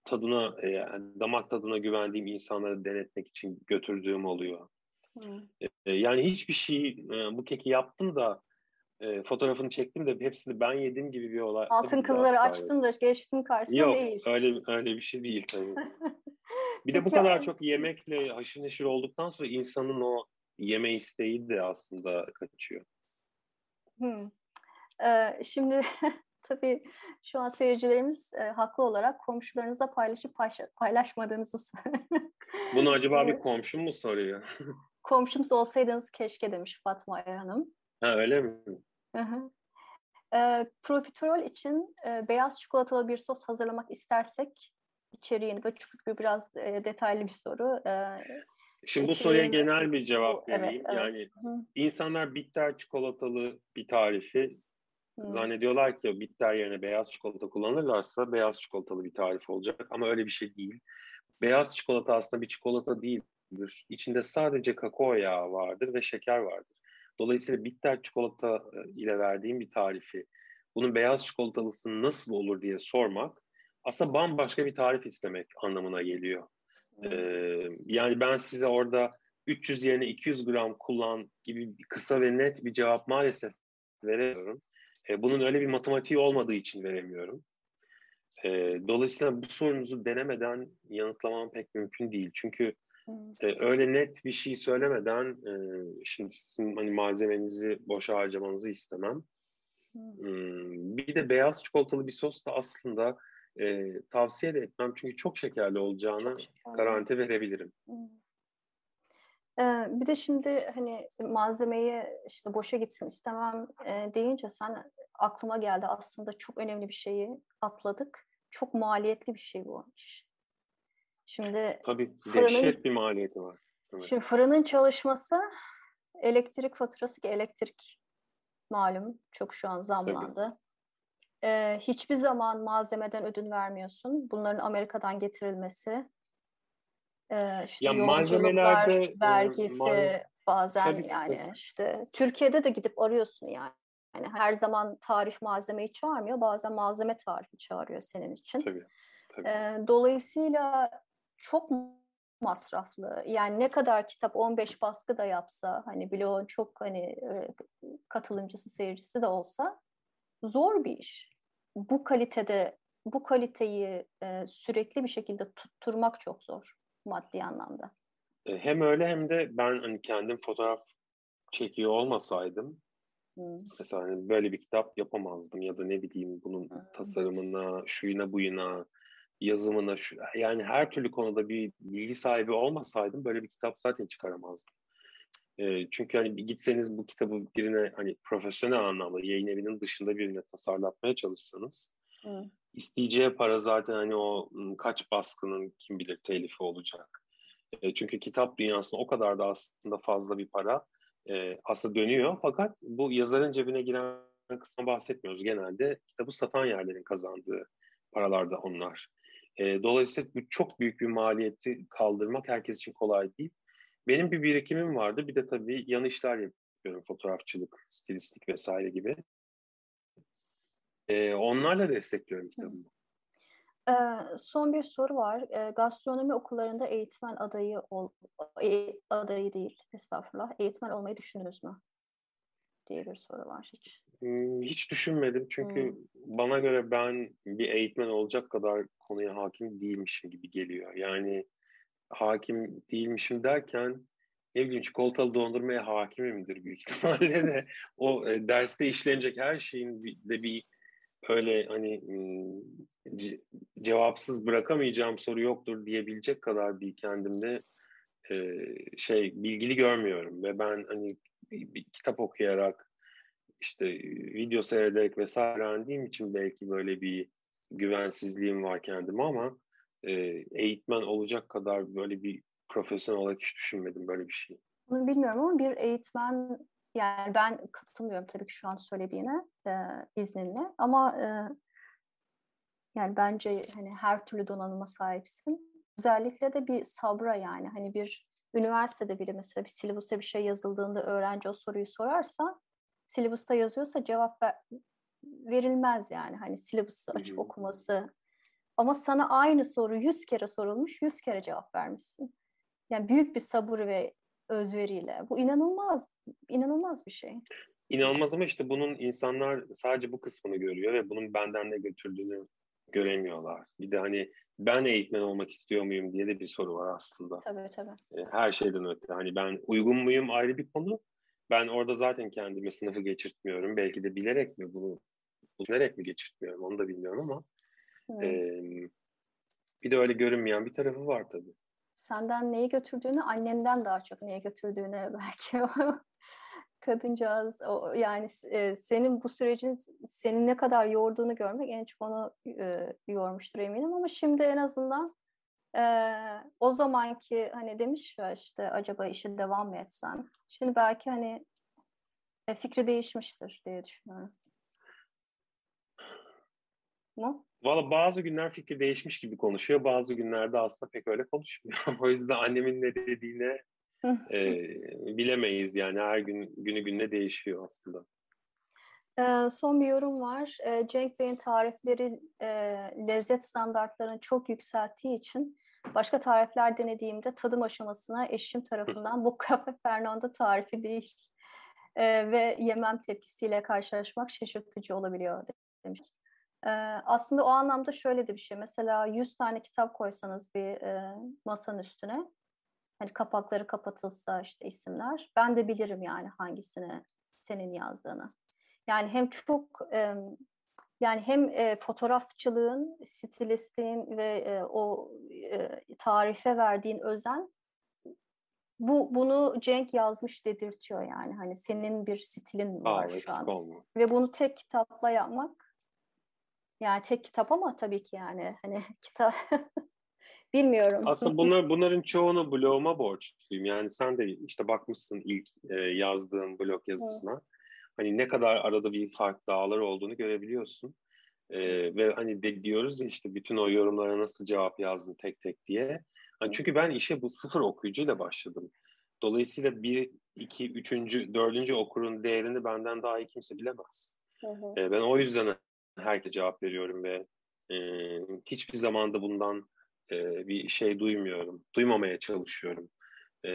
tadına, e, damak tadına güvendiğim insanları denetmek için götürdüğüm oluyor. Hmm. E, yani hiçbir şey, e, bu keki yaptım da e, fotoğrafını çektim de hepsini ben yedim gibi bir olay. Altın kızları açtım da geçtim karşısına Yok, değil. Yok öyle, öyle bir şey değil tabii. (laughs) bir de bu kadar çok yemekle haşır neşir olduktan sonra insanın o yeme isteği de aslında kaçıyor. Hmm. Ee, şimdi (laughs) tabii şu an seyircilerimiz e, haklı olarak komşularınızla paylaşıp paylaşmadığınızı Bunu acaba bir komşum mu soruyor? (laughs) Komşumuz olsaydınız keşke demiş Fatma Ayar Hanım. Ha öyle mi? Hı hı. E, profiterol için e, beyaz çikolatalı bir sos hazırlamak istersek içeriğini böyle çok biraz e, detaylı bir soru. E, Şimdi bu soruya genel bir cevap vereyim. Evet, evet. Yani Hı. insanlar bitter çikolatalı bir tarifi Hı. zannediyorlar ki bitter yerine beyaz çikolata kullanırlarsa beyaz çikolatalı bir tarif olacak ama öyle bir şey değil. Beyaz çikolata aslında bir çikolata değildir. İçinde sadece kakao yağı vardır ve şeker vardır. Dolayısıyla bitter çikolata e, ile verdiğim bir tarifi bunun beyaz çikolatalısı nasıl olur diye sormak aslında bambaşka bir tarif istemek anlamına geliyor. Ee, yani ben size orada 300 yerine 200 gram kullan gibi kısa ve net bir cevap maalesef veremiyorum. E, bunun öyle bir matematiği olmadığı için veremiyorum. E, dolayısıyla bu sorunuzu denemeden yanıtlamam pek mümkün değil. Çünkü e, öyle net bir şey söylemeden e, şimdi sizin hani malzemenizi boşa harcamanızı istemem. Hmm, bir de beyaz çikolatalı bir sos da aslında e, tavsiye de etmem çünkü çok şekerli olacağını çok şekerli. garanti verebilirim. Ee, bir de şimdi hani malzemeyi işte boşa gitsin istemem deyince sen aklıma geldi aslında çok önemli bir şeyi atladık. Çok maliyetli bir şey bu iş. Şimdi Tabii fırının, dehşet bir maliyeti var. Evet. Şimdi fırının çalışması elektrik faturası ki elektrik malum çok şu an zamlandı. Ee, hiçbir zaman malzemeden ödün vermiyorsun. Bunların Amerika'dan getirilmesi, işte ya yolculuklar, e, vergisi mal... bazen Tabii yani ki. işte Türkiye'de de gidip arıyorsun yani. Yani her zaman tarif malzemeyi çağırmıyor. Bazen malzeme tarifi çağırıyor senin için. Tabii. Tabii. Ee, dolayısıyla çok masraflı. Yani ne kadar kitap 15 baskı da yapsa hani bloğun çok hani katılımcısı, seyircisi de olsa zor bir iş. Bu kalitede bu kaliteyi e, sürekli bir şekilde tutturmak çok zor maddi anlamda. E, hem öyle hem de ben hani kendim fotoğraf çekiyor olmasaydım hmm. mesela hani böyle bir kitap yapamazdım ya da ne bileyim bunun hmm. tasarımına, şuyuna buyuna, yazımına, şu, yani her türlü konuda bir bilgi sahibi olmasaydım böyle bir kitap zaten çıkaramazdım. E, çünkü hani gitseniz bu kitabı birine hani profesyonel anlamda yayın evinin dışında birine tasarlatmaya çalışsanız hmm isteyeceği para zaten hani o kaç baskının kim bilir telifi olacak. E, çünkü kitap dünyasında o kadar da aslında fazla bir para e, aslında dönüyor. Fakat bu yazarın cebine giren kısmına bahsetmiyoruz. Genelde kitabı satan yerlerin kazandığı paralar da onlar. E, dolayısıyla bu çok büyük bir maliyeti kaldırmak herkes için kolay değil. Benim bir birikimim vardı. Bir de tabii yan işler yapıyorum. Fotoğrafçılık, stilistik vesaire gibi. E, onlarla destekliyorum kitabımı. Ee, son bir soru var. Ee, gastronomi okullarında eğitmen adayı ol, e, adayı değil, estağfurullah. Eğitmen olmayı düşündünüz mü? diye bir soru var hiç. Hiç düşünmedim çünkü hmm. bana göre ben bir eğitmen olacak kadar konuya hakim değilmişim gibi geliyor. Yani hakim değilmişim derken ne bileyim çikolatalı dondurmaya hakimimdir büyük ihtimalle de (laughs) o e, derste işlenecek her şeyin de bir öyle hani ce- cevapsız bırakamayacağım soru yoktur diyebilecek kadar bir kendimde şey bilgili görmüyorum ve ben hani bir kitap okuyarak işte video seyrederek vesaire öğrendiğim için belki böyle bir güvensizliğim var kendime ama e, eğitmen olacak kadar böyle bir profesyonel olarak hiç düşünmedim böyle bir şey. Bunu bilmiyorum ama bir eğitmen yani ben katılmıyorum tabii ki şu an söylediğine e, izninle ama e, yani bence hani her türlü donanıma sahipsin. Özellikle de bir sabra yani hani bir üniversitede biri mesela bir silibus'a bir şey yazıldığında öğrenci o soruyu sorarsa silibus'ta yazıyorsa cevap ver, verilmez yani hani silibus'u açıp okuması. Ama sana aynı soru yüz kere sorulmuş, yüz kere cevap vermişsin. Yani büyük bir sabır ve özveriyle. Bu inanılmaz, inanılmaz bir şey. İnanılmaz ama işte bunun insanlar sadece bu kısmını görüyor ve bunun benden ne götürdüğünü göremiyorlar. Bir de hani ben eğitmen olmak istiyor muyum diye de bir soru var aslında. Tabii tabii. E, her şeyden öte. Hani ben uygun muyum ayrı bir konu. Ben orada zaten kendime sınıfı geçirtmiyorum. Belki de bilerek mi bunu bilerek mi geçirtmiyorum onu da bilmiyorum ama hmm. e, bir de öyle görünmeyen bir tarafı var tabii senden neyi götürdüğünü, annenden daha çok neyi götürdüğünü (laughs) belki kadıncağız o yani e, senin bu sürecin seni ne kadar yorduğunu görmek en çok onu e, yormuştur eminim ama şimdi en azından e, o zamanki hani demiş ya işte acaba işe devam mı etsem şimdi belki hani e, fikri değişmiştir diye düşünüyorum. Mu? Valla bazı günler fikir değişmiş gibi konuşuyor. Bazı günlerde aslında pek öyle konuşmuyor. (laughs) o yüzden annemin ne dediğine e, bilemeyiz. Yani her gün günü gününe değişiyor aslında. E, son bir yorum var. E, Cenk Bey'in tarifleri e, lezzet standartlarını çok yükselttiği için başka tarifler denediğimde tadım aşamasına eşim tarafından bu (laughs) kafe Fernando tarifi değil e, ve yemem tepkisiyle karşılaşmak şaşırtıcı olabiliyor demiş. Aslında o anlamda şöyle de bir şey. Mesela 100 tane kitap koysanız bir e, masanın üstüne, hani kapakları kapatılsa işte isimler, ben de bilirim yani hangisini senin yazdığını. Yani hem çok e, yani hem e, fotoğrafçılığın, stilistliğin ve e, o e, tarife verdiğin özen bu bunu Cenk yazmış dedirtiyor yani. Hani senin bir stilin var Aa, şu an. Olma. Ve bunu tek kitapla yapmak yani tek kitap ama tabii ki yani hani (laughs) kitap (laughs) bilmiyorum. Aslında (laughs) bunlar bunların çoğunu bloguma borçluyum. Yani sen de işte bakmışsın ilk e, yazdığın blog yazısına. Hani ne kadar arada bir fark dağlar olduğunu görebiliyorsun. E, ve hani de diyoruz ya işte bütün o yorumlara nasıl cevap yazdın tek tek diye. Yani çünkü ben işe bu sıfır okuyucuyla başladım. Dolayısıyla bir, iki, üçüncü, dördüncü okurun değerini benden daha iyi kimse bilemez. Hı hı. E, ben o yüzden herkese cevap veriyorum ve e, hiçbir zamanda bundan e, bir şey duymuyorum. Duymamaya çalışıyorum. E,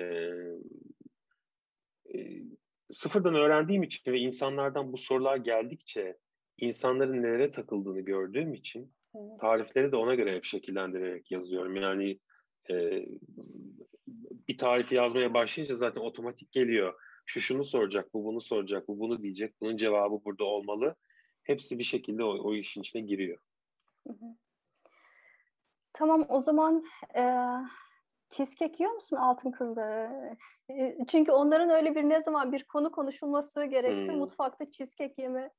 e, sıfırdan öğrendiğim için ve insanlardan bu sorular geldikçe insanların nelere takıldığını gördüğüm için tarifleri de ona göre hep şekillendirerek yazıyorum. Yani e, bir tarifi yazmaya başlayınca zaten otomatik geliyor. Şu şunu soracak, bu bunu soracak, bu bunu diyecek, bunun cevabı burada olmalı. Hepsi bir şekilde o, o işin içine giriyor. Tamam o zaman e, cheesecake yiyor musun altın kızları? E, çünkü onların öyle bir ne zaman bir konu konuşulması gerekse hmm. mutfakta cheesecake yeme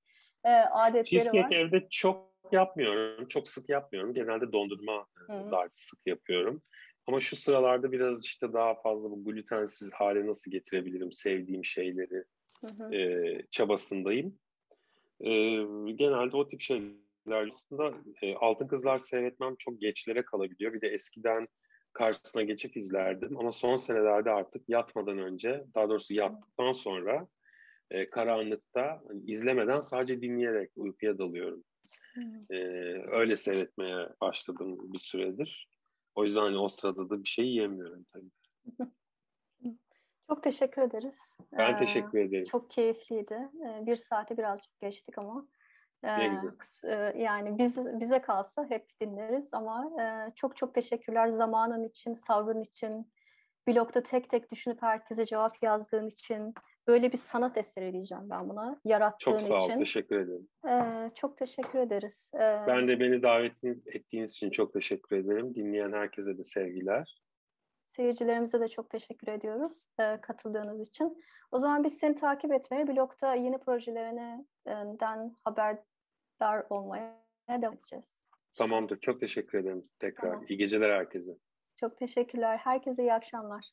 e, adetleri cheesecake var. Cheesecake evde çok yapmıyorum, çok sık yapmıyorum. Genelde dondurma hmm. daha sık yapıyorum. Ama şu sıralarda biraz işte daha fazla bu glutensiz hale nasıl getirebilirim sevdiğim şeyleri hı E, çabasındayım. E, genelde o tip şeyler aslında e, Altın Kızlar seyretmem çok geçlere kalabiliyor. Bir de eskiden karşısına geçip izlerdim ama son senelerde artık yatmadan önce daha doğrusu yattıktan sonra e, karanlıkta izlemeden sadece dinleyerek uykuya dalıyorum. E, öyle seyretmeye başladım bir süredir. O yüzden hani o sırada da bir şey yiyemiyorum tabii. (laughs) Çok teşekkür ederiz. Ben ee, teşekkür ederim. Çok keyifliydi. Ee, bir saati birazcık geçtik ama. Ne güzel. Yani biz bize kalsa hep dinleriz ama çok çok teşekkürler zamanın için, sabrın için, blogda tek tek düşünüp herkese cevap yazdığın için, böyle bir sanat eseri diyeceğim ben buna, yarattığın için. Çok sağ ol, teşekkür ederim. Ee, çok teşekkür ederiz. Ee, ben de beni davet ettiğiniz için çok teşekkür ederim. Dinleyen herkese de sevgiler. Seyircilerimize de çok teşekkür ediyoruz e, katıldığınız için. O zaman biz seni takip etmeye, blogda yeni projelerinden haberdar olmaya devam edeceğiz. Tamamdır. Çok teşekkür ederim tekrar. Tamam. İyi geceler herkese. Çok teşekkürler. Herkese iyi akşamlar.